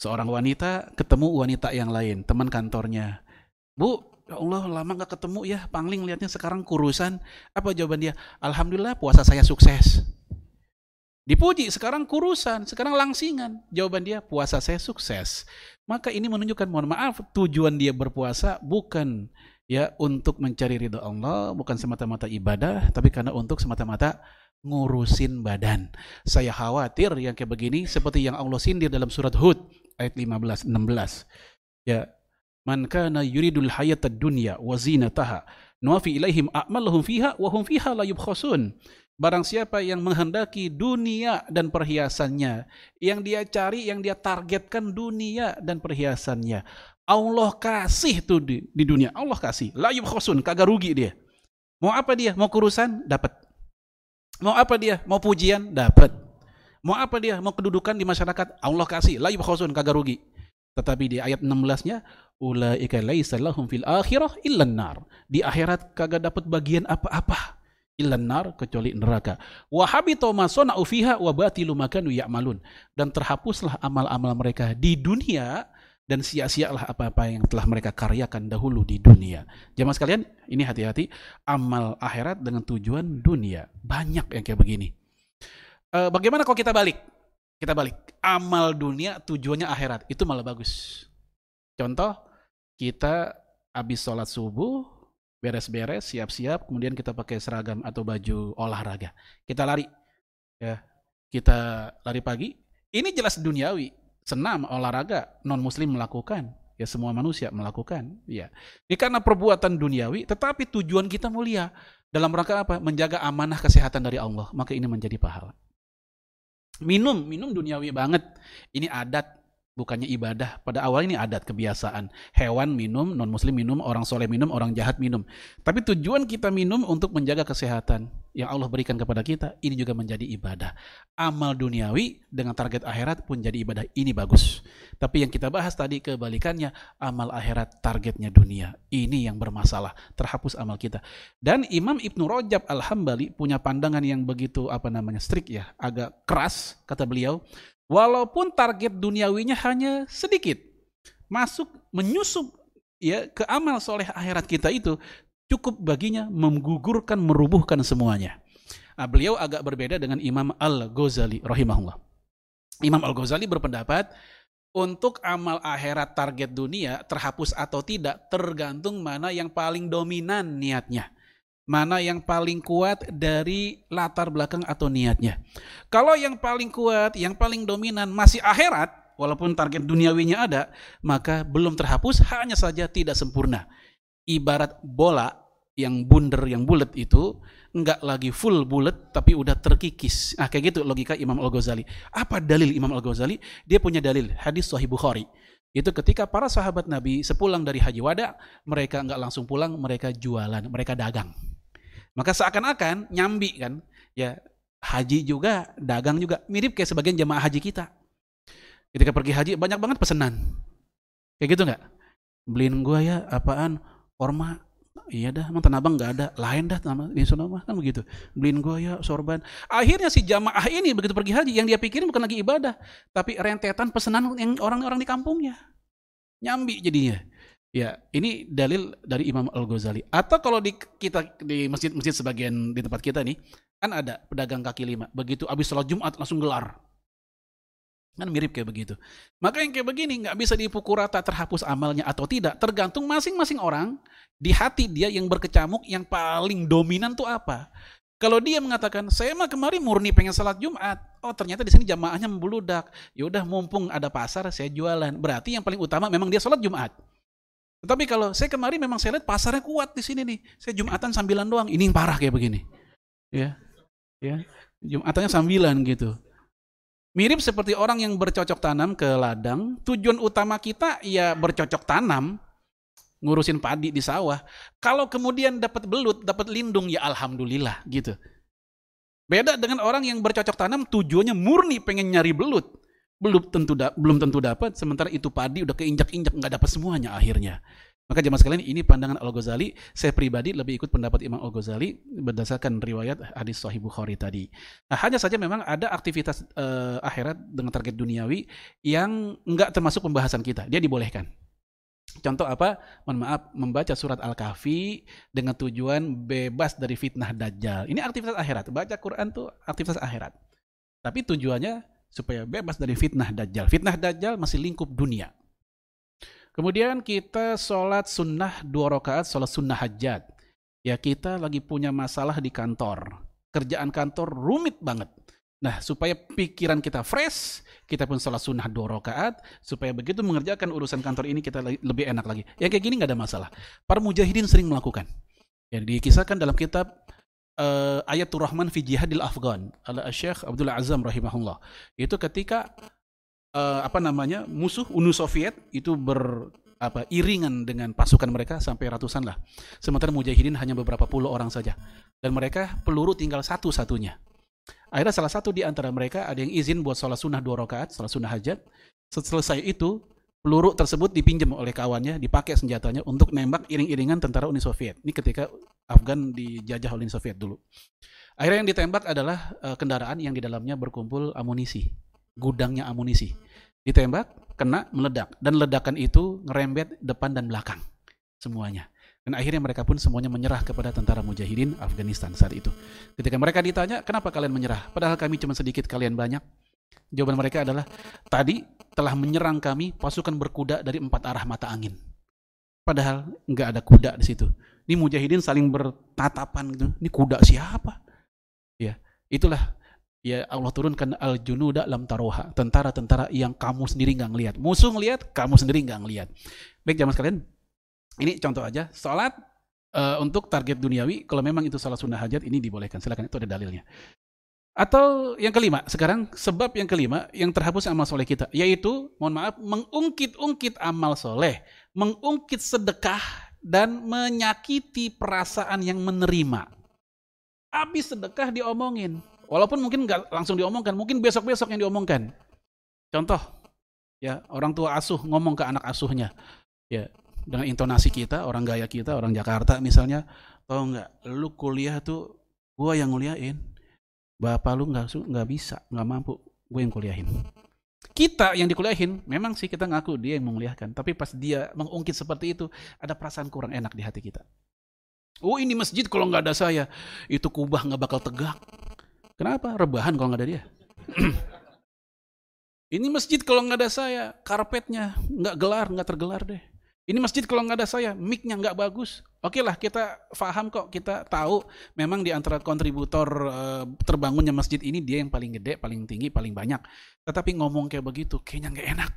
Seorang wanita ketemu wanita yang lain, teman kantornya. Bu, ya Allah lama gak ketemu ya, pangling lihatnya sekarang kurusan. Apa jawaban dia? Alhamdulillah puasa saya sukses. Dipuji, sekarang kurusan, sekarang langsingan. Jawaban dia, puasa saya sukses. Maka ini menunjukkan, mohon maaf, tujuan dia berpuasa bukan ya untuk mencari ridho Allah, bukan semata-mata ibadah, tapi karena untuk semata-mata ngurusin badan. Saya khawatir yang kayak begini seperti yang Allah sindir dalam surat Hud ayat 15 16. Ya, Man kana yuridul hayatad dunya wa zinataha nuwafi ilaihim a'malahum fiha wa hum fiha la yubkhasun. Barang siapa yang menghendaki dunia dan perhiasannya, yang dia cari, yang dia targetkan dunia dan perhiasannya, Allah kasih tuh di, di dunia. Allah kasih. La yubkhasun, kagak rugi dia. Mau apa dia? Mau kurusan? Dapat. Mau apa dia? Mau pujian? Dapat. Mau apa dia? Mau kedudukan di masyarakat? Allah kasih. La yubkhasun, kagak rugi. Tetapi di ayat 16-nya, ulaika laisa lahum fil akhirah illan nar. Di akhirat kagak dapat bagian apa-apa illan nar kecuali neraka. Wa habita ma sana'u fiha wa. Dan terhapuslah amal-amal mereka di dunia dan sia-sialah apa-apa yang telah mereka karyakan dahulu di dunia. Jamaah sekalian, ini hati-hati amal akhirat dengan tujuan dunia. Banyak yang kayak begini. E, bagaimana kalau kita balik? Kita balik. Amal dunia tujuannya akhirat. Itu malah bagus. Contoh, kita habis sholat subuh, beres-beres, siap-siap, kemudian kita pakai seragam atau baju olahraga. Kita lari, ya, kita lari pagi. Ini jelas duniawi, senam, olahraga, non Muslim melakukan, ya semua manusia melakukan, ya. Ini karena perbuatan duniawi, tetapi tujuan kita mulia dalam rangka apa? Menjaga amanah kesehatan dari Allah, maka ini menjadi pahala. Minum, minum duniawi banget. Ini adat, bukannya ibadah. Pada awal ini adat kebiasaan. Hewan minum, non muslim minum, orang soleh minum, orang jahat minum. Tapi tujuan kita minum untuk menjaga kesehatan yang Allah berikan kepada kita, ini juga menjadi ibadah. Amal duniawi dengan target akhirat pun jadi ibadah. Ini bagus. Tapi yang kita bahas tadi kebalikannya, amal akhirat targetnya dunia. Ini yang bermasalah, terhapus amal kita. Dan Imam Ibnu Rajab Al-Hambali punya pandangan yang begitu apa namanya strict ya, agak keras kata beliau Walaupun target duniawinya hanya sedikit, masuk menyusup ya ke amal soleh akhirat kita itu cukup baginya menggugurkan, merubuhkan semuanya. Nah, beliau agak berbeda dengan Imam Al-Ghazali rahimahullah. Imam Al-Ghazali berpendapat untuk amal akhirat target dunia terhapus atau tidak tergantung mana yang paling dominan niatnya mana yang paling kuat dari latar belakang atau niatnya. Kalau yang paling kuat, yang paling dominan masih akhirat, walaupun target duniawinya ada, maka belum terhapus, hanya saja tidak sempurna. Ibarat bola yang bunder, yang bulat itu, enggak lagi full bulat, tapi udah terkikis. Nah, kayak gitu logika Imam Al-Ghazali. Apa dalil Imam Al-Ghazali? Dia punya dalil, hadis Sahih Bukhari. Itu ketika para sahabat Nabi sepulang dari Haji Wada, mereka enggak langsung pulang, mereka jualan, mereka dagang. Maka seakan-akan nyambi kan, ya haji juga, dagang juga, mirip kayak sebagian jemaah haji kita. Ketika pergi haji banyak banget pesanan. Kayak gitu nggak? Beliin gua ya apaan? Orma. Iya dah, emang tanah abang nggak ada. Lain dah nama di sana mah kan begitu. Beliin ya sorban. Akhirnya si jamaah ini begitu pergi haji, yang dia pikirin bukan lagi ibadah, tapi rentetan pesanan yang orang-orang di kampungnya. Nyambi jadinya. Ya, ini dalil dari Imam Al-Ghazali. Atau kalau di kita di masjid-masjid sebagian di tempat kita nih, kan ada pedagang kaki lima. Begitu habis sholat Jumat langsung gelar. Kan mirip kayak begitu. Maka yang kayak begini nggak bisa dipukul rata terhapus amalnya atau tidak. Tergantung masing-masing orang di hati dia yang berkecamuk yang paling dominan tuh apa. Kalau dia mengatakan, saya mah kemarin murni pengen sholat Jumat. Oh ternyata di sini jamaahnya membludak. Ya udah mumpung ada pasar saya jualan. Berarti yang paling utama memang dia sholat Jumat. Tetapi kalau saya kemarin memang saya lihat pasarnya kuat di sini nih. Saya Jumatan sambilan doang. Ini yang parah kayak begini. Ya. Ya. Jumatannya sambilan gitu. Mirip seperti orang yang bercocok tanam ke ladang. Tujuan utama kita ya bercocok tanam. Ngurusin padi di sawah. Kalau kemudian dapat belut, dapat lindung, ya alhamdulillah gitu. Beda dengan orang yang bercocok tanam tujuannya murni pengen nyari belut belum tentu da belum tentu dapat sementara itu padi udah keinjak-injak nggak dapat semuanya akhirnya maka jemaah sekalian ini pandangan Al Ghazali saya pribadi lebih ikut pendapat Imam Al Ghazali berdasarkan riwayat hadis Sahih Bukhari tadi nah hanya saja memang ada aktivitas uh, akhirat dengan target duniawi yang nggak termasuk pembahasan kita dia dibolehkan Contoh apa? Mohon maaf, membaca surat Al-Kahfi dengan tujuan bebas dari fitnah dajjal. Ini aktivitas akhirat. Baca Quran tuh aktivitas akhirat. Tapi tujuannya supaya bebas dari fitnah dajjal. Fitnah dajjal masih lingkup dunia. Kemudian kita sholat sunnah dua rakaat, sholat sunnah hajat. Ya kita lagi punya masalah di kantor. Kerjaan kantor rumit banget. Nah, supaya pikiran kita fresh, kita pun salat sunnah dua rakaat, supaya begitu mengerjakan urusan kantor ini kita lebih enak lagi. Yang kayak gini nggak ada masalah. Para mujahidin sering melakukan. Yang dikisahkan dalam kitab uh, Ayatul Rahman fi Jihadil Afghan ala Syekh Abdullah Azam rahimahullah. Itu ketika uh, apa namanya musuh Uni Soviet itu ber apa iringan dengan pasukan mereka sampai ratusan lah. Sementara mujahidin hanya beberapa puluh orang saja. Dan mereka peluru tinggal satu-satunya. Akhirnya salah satu di antara mereka ada yang izin buat sholat sunnah dua rakaat, sholat sunnah hajat. Selesai itu, peluru tersebut dipinjam oleh kawannya, dipakai senjatanya untuk nembak iring-iringan tentara Uni Soviet. Ini ketika Afgan dijajah oleh Uni Soviet dulu. Akhirnya yang ditembak adalah uh, kendaraan yang di dalamnya berkumpul amunisi, gudangnya amunisi. Ditembak, kena, meledak. Dan ledakan itu ngerembet depan dan belakang semuanya. Dan akhirnya mereka pun semuanya menyerah kepada tentara mujahidin Afghanistan saat itu. Ketika mereka ditanya, kenapa kalian menyerah? Padahal kami cuma sedikit, kalian banyak. Jawaban mereka adalah, tadi telah menyerang kami pasukan berkuda dari empat arah mata angin. Padahal nggak ada kuda di situ. Ini mujahidin saling bertatapan gitu. Ini kuda siapa? Ya, itulah ya Allah turunkan al junuda lam taroha tentara-tentara yang kamu sendiri nggak ngelihat musuh ngelihat kamu sendiri nggak ngelihat baik zaman sekalian ini contoh aja, sholat uh, untuk target duniawi, kalau memang itu salat sunnah hajat, ini dibolehkan. Silakan, itu ada dalilnya. Atau yang kelima, sekarang sebab yang kelima yang terhapus amal soleh kita, yaitu, mohon maaf, mengungkit-ungkit amal soleh, mengungkit sedekah, dan menyakiti perasaan yang menerima. Habis sedekah diomongin, walaupun mungkin nggak langsung diomongkan, mungkin besok-besok yang diomongkan. Contoh, ya orang tua asuh ngomong ke anak asuhnya, ya dengan intonasi kita, orang gaya kita, orang Jakarta misalnya, tau nggak, lu kuliah tuh gua yang nguliahin, bapak lu nggak nggak bisa, nggak mampu, gue yang kuliahin. Kita yang dikuliahin, memang sih kita ngaku dia yang menguliahkan, tapi pas dia mengungkit seperti itu, ada perasaan kurang enak di hati kita. Oh ini masjid kalau nggak ada saya, itu kubah nggak bakal tegak. Kenapa? Rebahan kalau nggak ada dia. ini masjid kalau nggak ada saya, karpetnya nggak gelar, nggak tergelar deh. Ini masjid kalau nggak ada saya, mic-nya nggak bagus. Oke lah, kita paham kok, kita tahu memang di antara kontributor uh, terbangunnya masjid ini dia yang paling gede, paling tinggi, paling banyak. Tetapi ngomong kayak begitu, kayaknya nggak enak.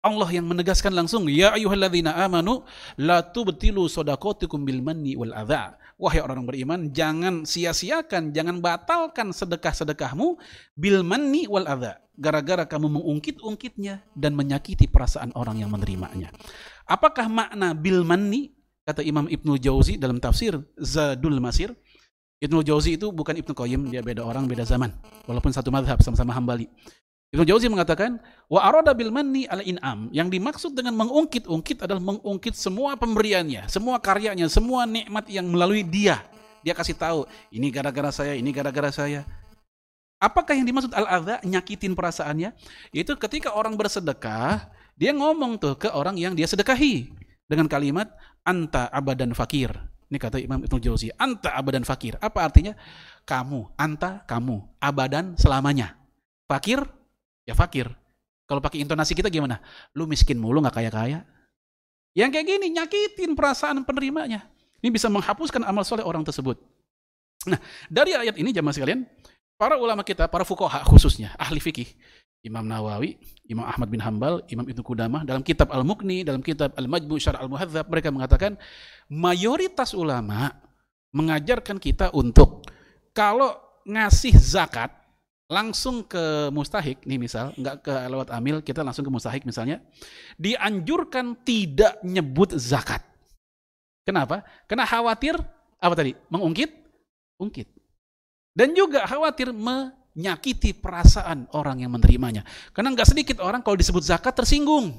Allah yang menegaskan langsung, Ya ayuhalladzina amanu, la tubtilu sodakotikum bil manni wal adha. Wahai orang beriman, jangan sia-siakan, jangan batalkan sedekah-sedekahmu bil manni wal adha. Gara-gara kamu mengungkit-ungkitnya dan menyakiti perasaan orang yang menerimanya. Apakah makna bil manni? Kata Imam Ibnu Jauzi dalam tafsir Zadul Masir. Ibnu Jauzi itu bukan Ibnu Qayyim, dia beda orang, beda zaman. Walaupun satu madhab, sama-sama hambali. Ibnu Jauzi mengatakan, wa arada bil manni ala in'am. Yang dimaksud dengan mengungkit-ungkit adalah mengungkit semua pemberiannya, semua karyanya, semua nikmat yang melalui dia. Dia kasih tahu, ini gara-gara saya, ini gara-gara saya. Apakah yang dimaksud al-adha, nyakitin perasaannya? Itu ketika orang bersedekah, dia ngomong tuh ke orang yang dia sedekahi dengan kalimat anta abadan fakir. Ini kata Imam Ibnu Jauzi, anta abadan fakir. Apa artinya? Kamu, anta kamu, abadan selamanya. Fakir ya fakir. Kalau pakai intonasi kita gimana? Lu miskin mulu nggak kaya-kaya. Yang kayak gini nyakitin perasaan penerimanya. Ini bisa menghapuskan amal soleh orang tersebut. Nah, dari ayat ini jamaah sekalian, para ulama kita, para fukoha khususnya, ahli fikih, Imam Nawawi, Imam Ahmad bin Hambal, Imam Ibnu Qudamah dalam kitab Al-Muqni, dalam kitab Al-Majmu Syar Al-Muhadzab mereka mengatakan mayoritas ulama mengajarkan kita untuk kalau ngasih zakat langsung ke mustahik nih misal nggak ke lewat amil kita langsung ke mustahik misalnya dianjurkan tidak nyebut zakat kenapa karena khawatir apa tadi mengungkit ungkit dan juga khawatir me nyakiti perasaan orang yang menerimanya. Karena nggak sedikit orang kalau disebut zakat tersinggung.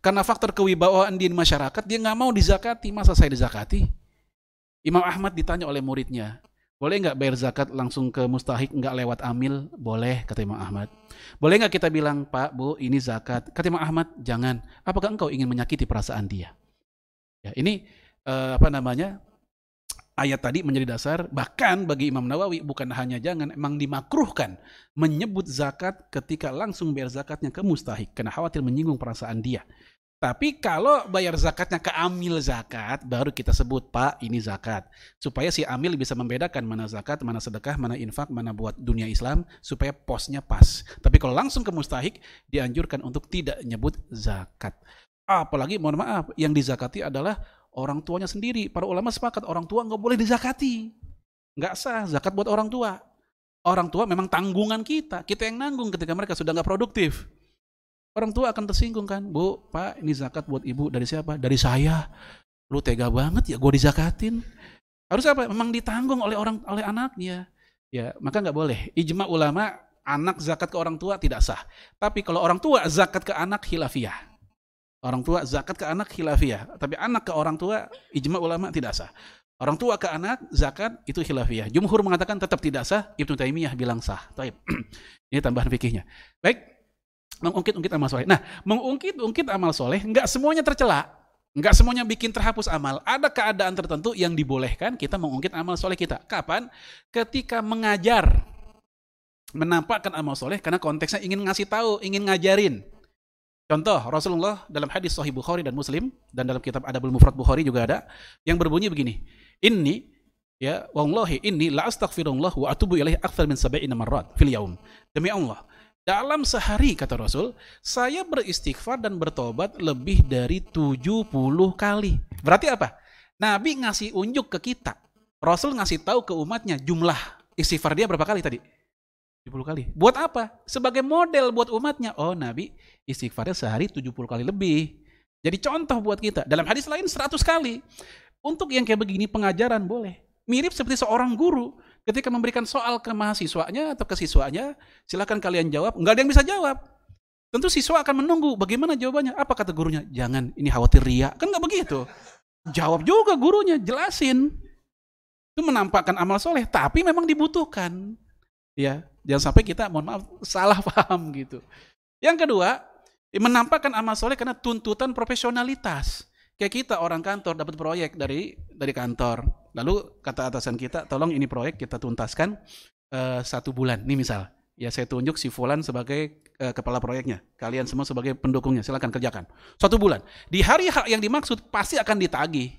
Karena faktor kewibawaan di masyarakat, dia nggak mau dizakati. Masa saya dizakati? Imam Ahmad ditanya oleh muridnya, boleh nggak bayar zakat langsung ke mustahik, nggak lewat amil? Boleh, kata Imam Ahmad. Boleh nggak kita bilang, Pak, Bu, ini zakat? Kata Imam Ahmad, jangan. Apakah engkau ingin menyakiti perasaan dia? Ya, ini uh, apa namanya? ayat tadi menjadi dasar bahkan bagi Imam Nawawi bukan hanya jangan emang dimakruhkan menyebut zakat ketika langsung bayar zakatnya ke mustahik karena khawatir menyinggung perasaan dia Tapi kalau bayar zakatnya ke amil zakat, baru kita sebut, Pak, ini zakat. Supaya si amil bisa membedakan mana zakat, mana sedekah, mana infak, mana buat dunia Islam, supaya posnya pas. Tapi kalau langsung ke mustahik, dianjurkan untuk tidak nyebut zakat. Apalagi, mohon maaf, yang dizakati adalah orang tuanya sendiri. Para ulama sepakat, orang tua nggak boleh dizakati. Nggak sah, zakat buat orang tua. Orang tua memang tanggungan kita. Kita yang nanggung ketika mereka sudah nggak produktif. Orang tua akan tersinggung kan, Bu, Pak, ini zakat buat ibu dari siapa? Dari saya. Lu tega banget ya, gue dizakatin. Harus apa? Memang ditanggung oleh orang oleh anaknya. Ya, maka nggak boleh. Ijma ulama anak zakat ke orang tua tidak sah. Tapi kalau orang tua zakat ke anak hilafiyah. Orang tua zakat ke anak hilafiyah. Tapi anak ke orang tua ijma ulama tidak sah. Orang tua ke anak zakat itu hilafiyah. Jumhur mengatakan tetap tidak sah. Ibnu Taimiyah bilang sah. Taib. Ini tambahan fikihnya. Baik, mengungkit-ungkit amal soleh. Nah, mengungkit-ungkit amal soleh, nggak semuanya tercela. Nggak semuanya bikin terhapus amal. Ada keadaan tertentu yang dibolehkan kita mengungkit amal soleh kita. Kapan? Ketika mengajar. Menampakkan amal soleh karena konteksnya ingin ngasih tahu, ingin ngajarin. Contoh, Rasulullah dalam hadis Sahih Bukhari dan Muslim, dan dalam kitab Adabul Mufrad Bukhari juga ada, yang berbunyi begini, Ini, ya, wallahi inni la astaghfirullah wa atubu ilaihi akthar min sab'ina marrat fil yaum. Demi Allah, dalam sehari, kata Rasul, saya beristighfar dan bertobat lebih dari 70 kali. Berarti apa? Nabi ngasih unjuk ke kita. Rasul ngasih tahu ke umatnya jumlah istighfar dia berapa kali tadi? 70 kali. Buat apa? Sebagai model buat umatnya. Oh Nabi istighfarnya sehari 70 kali lebih. Jadi contoh buat kita. Dalam hadis lain 100 kali. Untuk yang kayak begini pengajaran boleh. Mirip seperti seorang guru ketika memberikan soal ke mahasiswanya atau ke siswanya, silakan kalian jawab. Enggak ada yang bisa jawab. Tentu siswa akan menunggu bagaimana jawabannya. Apa kata gurunya? Jangan, ini khawatir ria. Kan nggak begitu. Jawab juga gurunya, jelasin. Itu menampakkan amal soleh, tapi memang dibutuhkan. Ya, jangan sampai kita, mohon maaf, salah paham gitu. Yang kedua, menampakkan amal soleh karena tuntutan profesionalitas. Kayak kita orang kantor dapat proyek dari dari kantor, lalu kata atasan kita, tolong ini proyek kita tuntaskan uh, satu bulan. Ini misal, ya saya tunjuk si Fulan sebagai uh, kepala proyeknya, kalian semua sebagai pendukungnya, silakan kerjakan. Satu bulan. Di hari yang dimaksud pasti akan ditagih.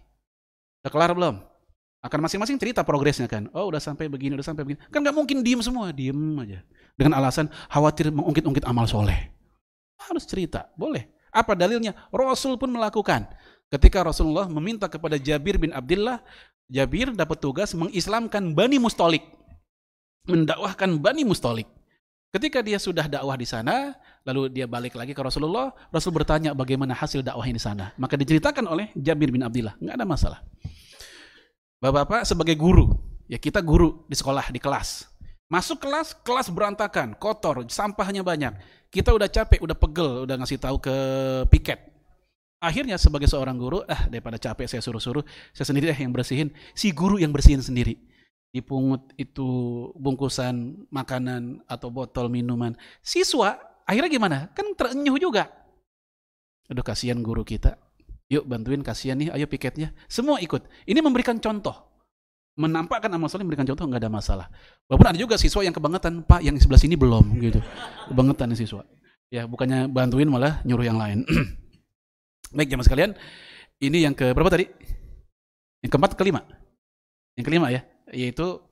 Udah kelar belum? Akan masing-masing cerita progresnya kan. Oh udah sampai begini, udah sampai begini. Kan nggak mungkin diem semua, diem aja. Dengan alasan khawatir mengungkit-ungkit amal soleh. Harus cerita, boleh. Apa dalilnya? Rasul pun melakukan. Ketika Rasulullah meminta kepada Jabir bin Abdullah, Jabir dapat tugas mengislamkan Bani Mustolik. Mendakwahkan Bani Mustolik. Ketika dia sudah dakwah di sana, lalu dia balik lagi ke Rasulullah, Rasul bertanya bagaimana hasil dakwah di sana. Maka diceritakan oleh Jabir bin Abdullah, nggak ada masalah. Bapak-bapak sebagai guru, ya kita guru di sekolah, di kelas. Masuk kelas, kelas berantakan, kotor, sampahnya banyak. Kita udah capek, udah pegel, udah ngasih tahu ke piket, Akhirnya sebagai seorang guru, ah daripada capek saya suruh-suruh, saya sendiri yang bersihin. Si guru yang bersihin sendiri. Dipungut itu bungkusan makanan atau botol minuman. Siswa akhirnya gimana? Kan terenyuh juga. Aduh kasihan guru kita. Yuk bantuin kasihan nih, ayo piketnya. Semua ikut. Ini memberikan contoh. Menampakkan amal soleh memberikan contoh nggak ada masalah. Walaupun ada juga siswa yang kebangetan, Pak yang sebelah sini belum gitu. Kebangetan siswa. Ya bukannya bantuin malah nyuruh yang lain. Baik jemaah sekalian, ini yang ke berapa tadi? Yang keempat, kelima. Yang kelima ya, yaitu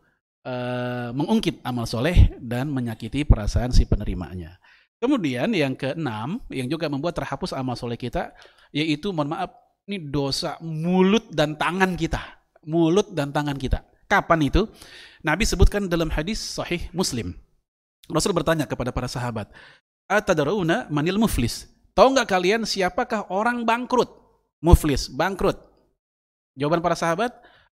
uh, mengungkit amal soleh dan menyakiti perasaan si penerimanya. Kemudian yang keenam, yang juga membuat terhapus amal soleh kita, yaitu mohon maaf, ini dosa mulut dan tangan kita. Mulut dan tangan kita. Kapan itu? Nabi sebutkan dalam hadis sahih Muslim. Rasul bertanya kepada para sahabat, Atadarauna manil muflis? Tahu nggak kalian siapakah orang bangkrut? Muflis, bangkrut. Jawaban para sahabat,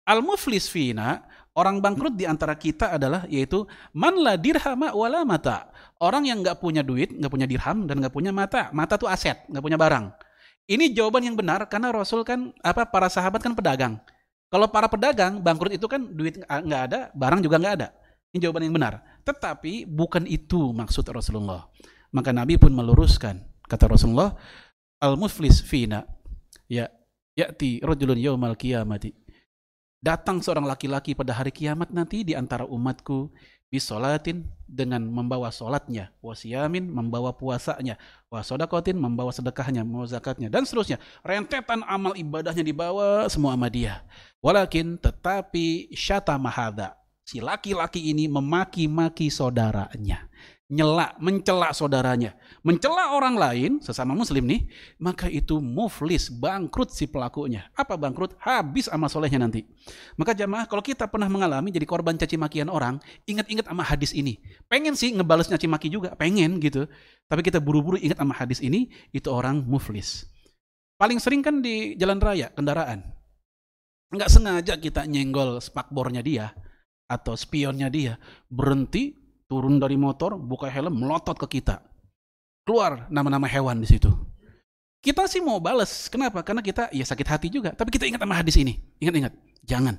al-muflis fina, orang bangkrut di antara kita adalah yaitu man la dirhama wala mata. Orang yang nggak punya duit, nggak punya dirham dan nggak punya mata. Mata tuh aset, nggak punya barang. Ini jawaban yang benar karena Rasul kan apa para sahabat kan pedagang. Kalau para pedagang bangkrut itu kan duit nggak ada, barang juga nggak ada. Ini jawaban yang benar. Tetapi bukan itu maksud Rasulullah. Maka Nabi pun meluruskan Kata Rasulullah, al-muflis fina ya ya'ti rajulun yaumal qiyamati. Datang seorang laki-laki pada hari kiamat nanti di antara umatku, bisolatin dengan membawa solatnya, wasiyamin membawa puasanya, wasodakotin membawa sedekahnya, membawa zakatnya, dan seterusnya. Rentetan amal ibadahnya dibawa semua sama dia. Walakin tetapi syata mahada. Si laki-laki ini memaki-maki saudaranya nyela, mencela saudaranya, mencela orang lain, sesama muslim nih, maka itu muflis, bangkrut si pelakunya. Apa bangkrut? Habis amal solehnya nanti. Maka jamaah, kalau kita pernah mengalami jadi korban caci makian orang, ingat-ingat sama hadis ini. Pengen sih ngebales caci maki juga, pengen gitu. Tapi kita buru-buru ingat sama hadis ini, itu orang muflis. Paling sering kan di jalan raya, kendaraan. Nggak sengaja kita nyenggol spakbornya dia, atau spionnya dia, berhenti, turun dari motor, buka helm, melotot ke kita. Keluar nama-nama hewan di situ. Kita sih mau balas. Kenapa? Karena kita ya sakit hati juga. Tapi kita ingat sama hadis ini. Ingat-ingat. Jangan.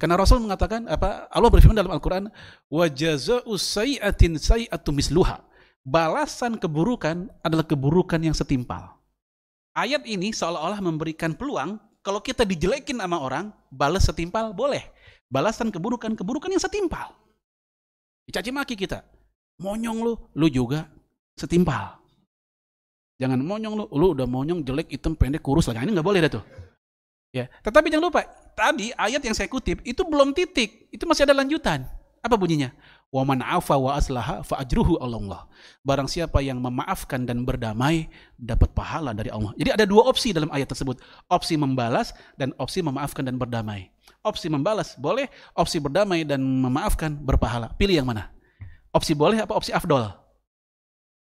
Karena Rasul mengatakan apa? Allah berfirman dalam Al-Qur'an, "Wa jazaa'u sayyi'atin sayyi'atu misluha." Balasan keburukan adalah keburukan yang setimpal. Ayat ini seolah-olah memberikan peluang kalau kita dijelekin sama orang, balas setimpal boleh. Balasan keburukan keburukan yang setimpal. Dicaci maki kita. Monyong lu, lu juga setimpal. Jangan monyong lu, lu udah monyong, jelek, hitam, pendek, kurus lagi. Ini nggak boleh dah tuh. Ya, tetapi jangan lupa, tadi ayat yang saya kutip itu belum titik, itu masih ada lanjutan. Apa bunyinya? Wa man afa wa aslaha fa ajruhu Allah. Barang siapa yang memaafkan dan berdamai dapat pahala dari Allah. Jadi ada dua opsi dalam ayat tersebut. Opsi membalas dan opsi memaafkan dan berdamai. Opsi membalas boleh, opsi berdamai dan memaafkan berpahala. Pilih yang mana? Opsi boleh apa opsi afdol?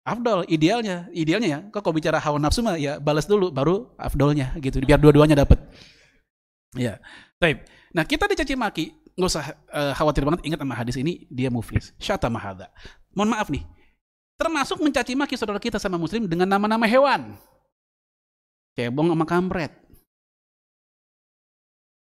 Afdol, idealnya, idealnya ya. Kok kau bicara hawa nafsu mah ya balas dulu baru afdolnya gitu. Biar dua-duanya dapat. Ya. Baik. Nah, kita dicaci maki, nggak usah uh, khawatir banget ingat sama hadis ini dia muflis. Syata mahada. Mohon maaf nih. Termasuk mencaci maki saudara kita sama muslim dengan nama-nama hewan. Cebong sama kampret.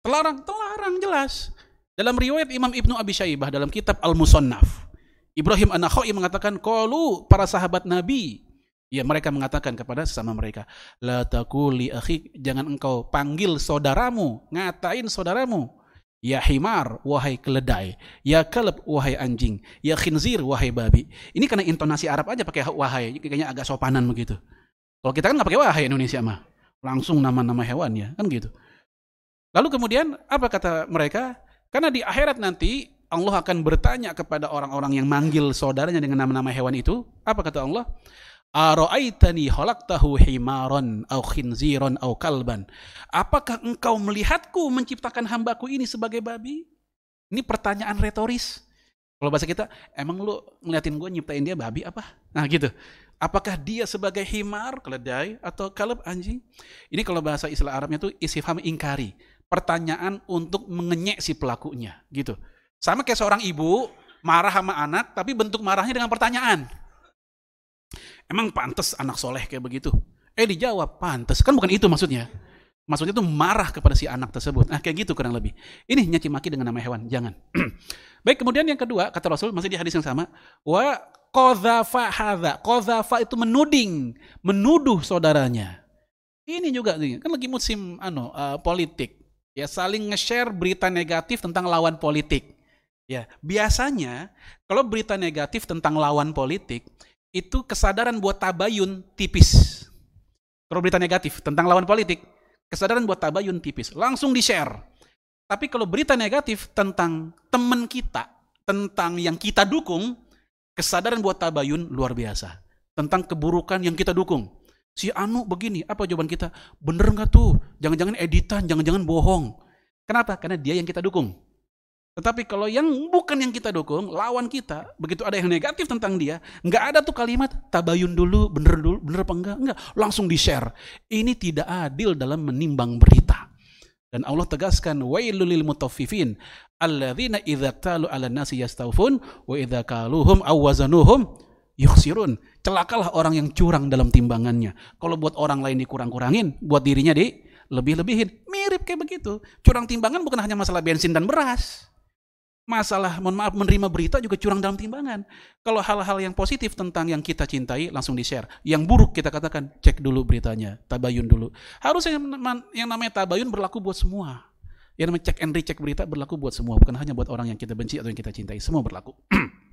Terlarang, terlarang jelas. Dalam riwayat Imam Ibnu Abi Syaibah dalam kitab Al-Musannaf, Ibrahim An-Nakhai mengatakan, "Qalu para sahabat Nabi Ya mereka mengatakan kepada sesama mereka, La takuli akhi, jangan engkau panggil saudaramu, ngatain saudaramu. Ya himar, wahai keledai. Ya kalb, wahai anjing. Ya khinzir, wahai babi. Ini karena intonasi Arab aja pakai wahai, kayaknya agak sopanan begitu. Kalau kita kan nggak pakai wahai Indonesia mah. Langsung nama-nama hewan ya, kan gitu. Lalu kemudian apa kata mereka? Karena di akhirat nanti Allah akan bertanya kepada orang-orang yang manggil saudaranya dengan nama-nama hewan itu. Apa kata Allah? Aro'aitani khalaqtahu himaron au khinziron au kalban. Apakah engkau melihatku menciptakan hambaku ini sebagai babi? Ini pertanyaan retoris. Kalau bahasa kita, emang lu ngeliatin gue nyiptain dia babi apa? Nah gitu. Apakah dia sebagai himar, keledai, atau kalab anjing? Ini kalau bahasa istilah Arabnya itu istifham ingkari pertanyaan untuk mengenyek si pelakunya gitu. Sama kayak seorang ibu marah sama anak tapi bentuk marahnya dengan pertanyaan. Emang pantas anak soleh kayak begitu? Eh dijawab pantas. Kan bukan itu maksudnya. Maksudnya itu marah kepada si anak tersebut. Nah kayak gitu kurang lebih. Ini nyaci maki dengan nama hewan. Jangan. Baik kemudian yang kedua kata Rasul masih di hadis yang sama. Wa kodhafa hadha. Kodhafa itu menuding. Menuduh saudaranya. Ini juga kan lagi musim ano, uh, politik ya saling nge-share berita negatif tentang lawan politik. Ya, biasanya kalau berita negatif tentang lawan politik itu kesadaran buat tabayun tipis. Kalau berita negatif tentang lawan politik, kesadaran buat tabayun tipis, langsung di-share. Tapi kalau berita negatif tentang teman kita, tentang yang kita dukung, kesadaran buat tabayun luar biasa. Tentang keburukan yang kita dukung si Anu begini, apa jawaban kita? Bener nggak tuh? Jangan-jangan editan, jangan-jangan bohong. Kenapa? Karena dia yang kita dukung. Tetapi kalau yang bukan yang kita dukung, lawan kita, begitu ada yang negatif tentang dia, nggak ada tuh kalimat tabayun dulu, bener dulu, bener apa enggak? Enggak, langsung di-share. Ini tidak adil dalam menimbang berita. Dan Allah tegaskan, wailul lil mutaffifin alladzina idza talu 'alan nasi yastawfun wa idza kaluhum aw wazanuhum yukhsirun. Celakalah orang yang curang dalam timbangannya. Kalau buat orang lain dikurang-kurangin, buat dirinya di lebih-lebihin. Mirip kayak begitu. Curang timbangan bukan hanya masalah bensin dan beras. Masalah, mohon maaf, menerima berita juga curang dalam timbangan. Kalau hal-hal yang positif tentang yang kita cintai, langsung di-share. Yang buruk kita katakan, cek dulu beritanya, tabayun dulu. Harusnya yang namanya tabayun berlaku buat semua. Yang namanya cek and recheck berita berlaku buat semua, bukan hanya buat orang yang kita benci atau yang kita cintai. Semua berlaku.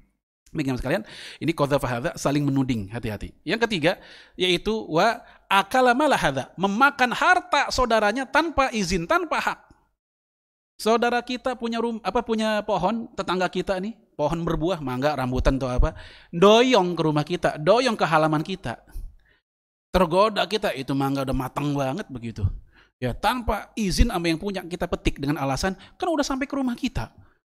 Baik sekalian, ini qadha fahadha saling menuding, hati-hati. Yang ketiga yaitu wa akala malahadha, memakan harta saudaranya tanpa izin, tanpa hak. Saudara kita punya rum, apa punya pohon tetangga kita nih, pohon berbuah, mangga, rambutan atau apa, doyong ke rumah kita, doyong ke halaman kita. Tergoda kita itu mangga udah matang banget begitu. Ya, tanpa izin sama yang punya kita petik dengan alasan kan udah sampai ke rumah kita.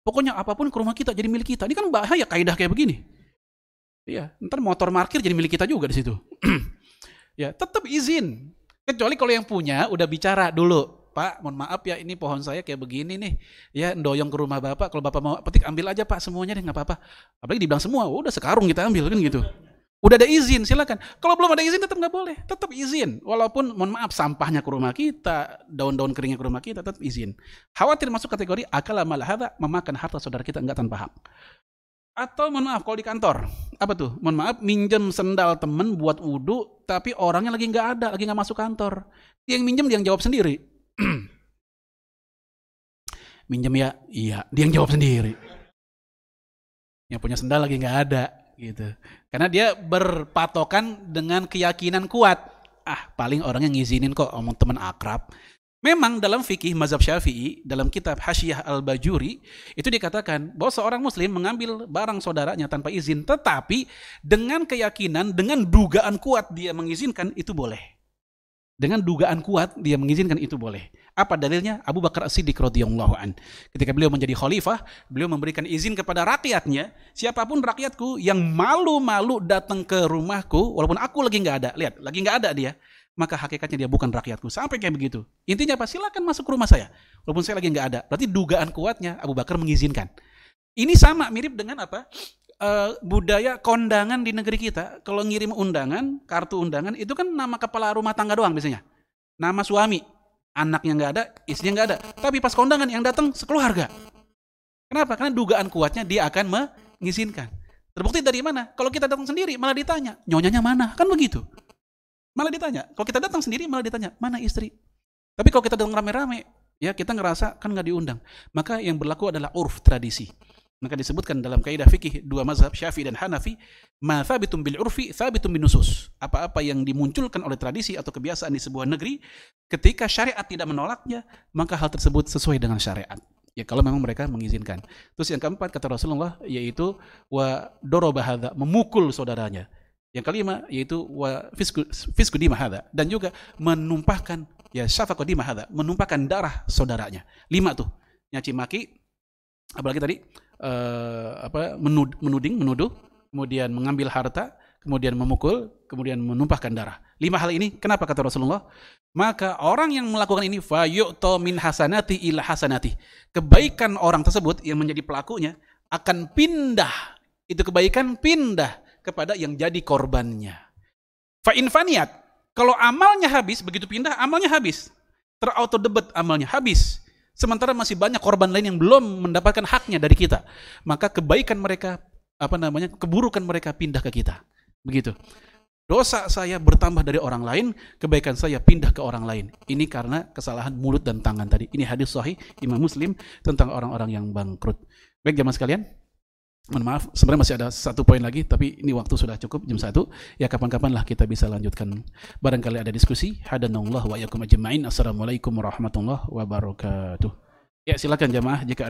Pokoknya apa pun ke rumah kita jadi milik kita. Ini kan bahaya kaidah kayak begini. Iya, ntar motor parkir jadi milik kita juga di situ. ya, tetap izin. Kecuali kalau yang punya udah bicara dulu. Pak, mohon maaf ya ini pohon saya kayak begini nih. Ya, doyong ke rumah Bapak. Kalau Bapak mau petik ambil aja Pak semuanya deh nggak apa-apa. Apalagi dibilang semua, udah sekarung kita ambil kan gitu. Udah ada izin, silakan. Kalau belum ada izin tetap nggak boleh, tetap izin. Walaupun mohon maaf sampahnya ke rumah kita, daun-daun keringnya ke rumah kita, tetap izin. Khawatir masuk kategori akala malahada, memakan harta saudara kita nggak tanpa hak. Atau mohon maaf kalau di kantor, apa tuh? Mohon maaf minjem sendal temen buat wudhu, tapi orangnya lagi nggak ada, lagi nggak masuk kantor. Yang minjem dia yang jawab sendiri. minjem ya, iya, dia yang jawab sendiri. Yang punya sendal lagi nggak ada, gitu. Karena dia berpatokan dengan keyakinan kuat. Ah, paling orang yang ngizinin kok omong teman akrab. Memang dalam fikih mazhab Syafi'i, dalam kitab Hasyiah Al-Bajuri, itu dikatakan bahwa seorang muslim mengambil barang saudaranya tanpa izin, tetapi dengan keyakinan, dengan dugaan kuat dia mengizinkan, itu boleh. Dengan dugaan kuat dia mengizinkan itu boleh. Apa dalilnya? Abu Bakar As-Siddiq radhiyallahu an. Ketika beliau menjadi khalifah, beliau memberikan izin kepada rakyatnya, siapa pun rakyatku yang malu-malu datang ke rumahku, walaupun aku lagi nggak ada, lihat, lagi nggak ada dia, maka hakikatnya dia bukan rakyatku. Sampai kayak begitu. Intinya apa? Silakan masuk ke rumah saya, walaupun saya lagi nggak ada. Berarti dugaan kuatnya Abu Bakar mengizinkan. Ini sama mirip dengan apa? Uh, budaya kondangan di negeri kita, kalau ngirim undangan, kartu undangan, itu kan nama kepala rumah tangga doang biasanya. Nama suami, anaknya nggak ada, istrinya nggak ada. Tapi pas kondangan yang datang sekeluarga. Kenapa? Karena dugaan kuatnya dia akan mengizinkan. Terbukti dari mana? Kalau kita datang sendiri malah ditanya, nyonyanya mana? Kan begitu. Malah ditanya. Kalau kita datang sendiri malah ditanya, mana istri? Tapi kalau kita datang rame-rame, ya kita ngerasa kan nggak diundang. Maka yang berlaku adalah urf tradisi. Maka disebutkan dalam kaidah fikih dua mazhab Syafi'i dan Hanafi, ma thabitum bil urfi thabitum bin nusus. Apa-apa yang dimunculkan oleh tradisi atau kebiasaan di sebuah negeri, ketika syariat tidak menolaknya, maka hal tersebut sesuai dengan syariat. Ya kalau memang mereka mengizinkan. Terus yang keempat kata Rasulullah yaitu wa dorobahada memukul saudaranya. Yang kelima yaitu wa fisku, fisku dimahada dan juga menumpahkan ya syafaqu dimahada, menumpahkan darah saudaranya. Lima tuh. Nyaci maki apalagi tadi uh, apa menud, menuding, menuduh, kemudian mengambil harta, kemudian memukul, kemudian menumpahkan darah. Lima hal ini kenapa kata Rasulullah? Maka orang yang melakukan ini fayu'to min hasanati ila hasanati. Kebaikan orang tersebut yang menjadi pelakunya akan pindah. Itu kebaikan pindah kepada yang jadi korbannya. Fa infaniat. Kalau amalnya habis, begitu pindah amalnya habis. Terauto debet amalnya habis. Sementara masih banyak korban lain yang belum mendapatkan haknya dari kita. Maka kebaikan mereka, apa namanya, keburukan mereka pindah ke kita. Begitu. Dosa saya bertambah dari orang lain, kebaikan saya pindah ke orang lain. Ini karena kesalahan mulut dan tangan tadi. Ini hadis sahih Imam Muslim tentang orang-orang yang bangkrut. Baik jamaah sekalian, mohon maaf, sebenarnya masih ada satu poin lagi, tapi ini waktu sudah cukup jam satu. Ya kapan-kapan lah kita bisa lanjutkan. Barangkali ada diskusi. Hadanallah wa yakum. Assalamualaikum warahmatullahi wabarakatuh. Ya silakan jamaah jika ada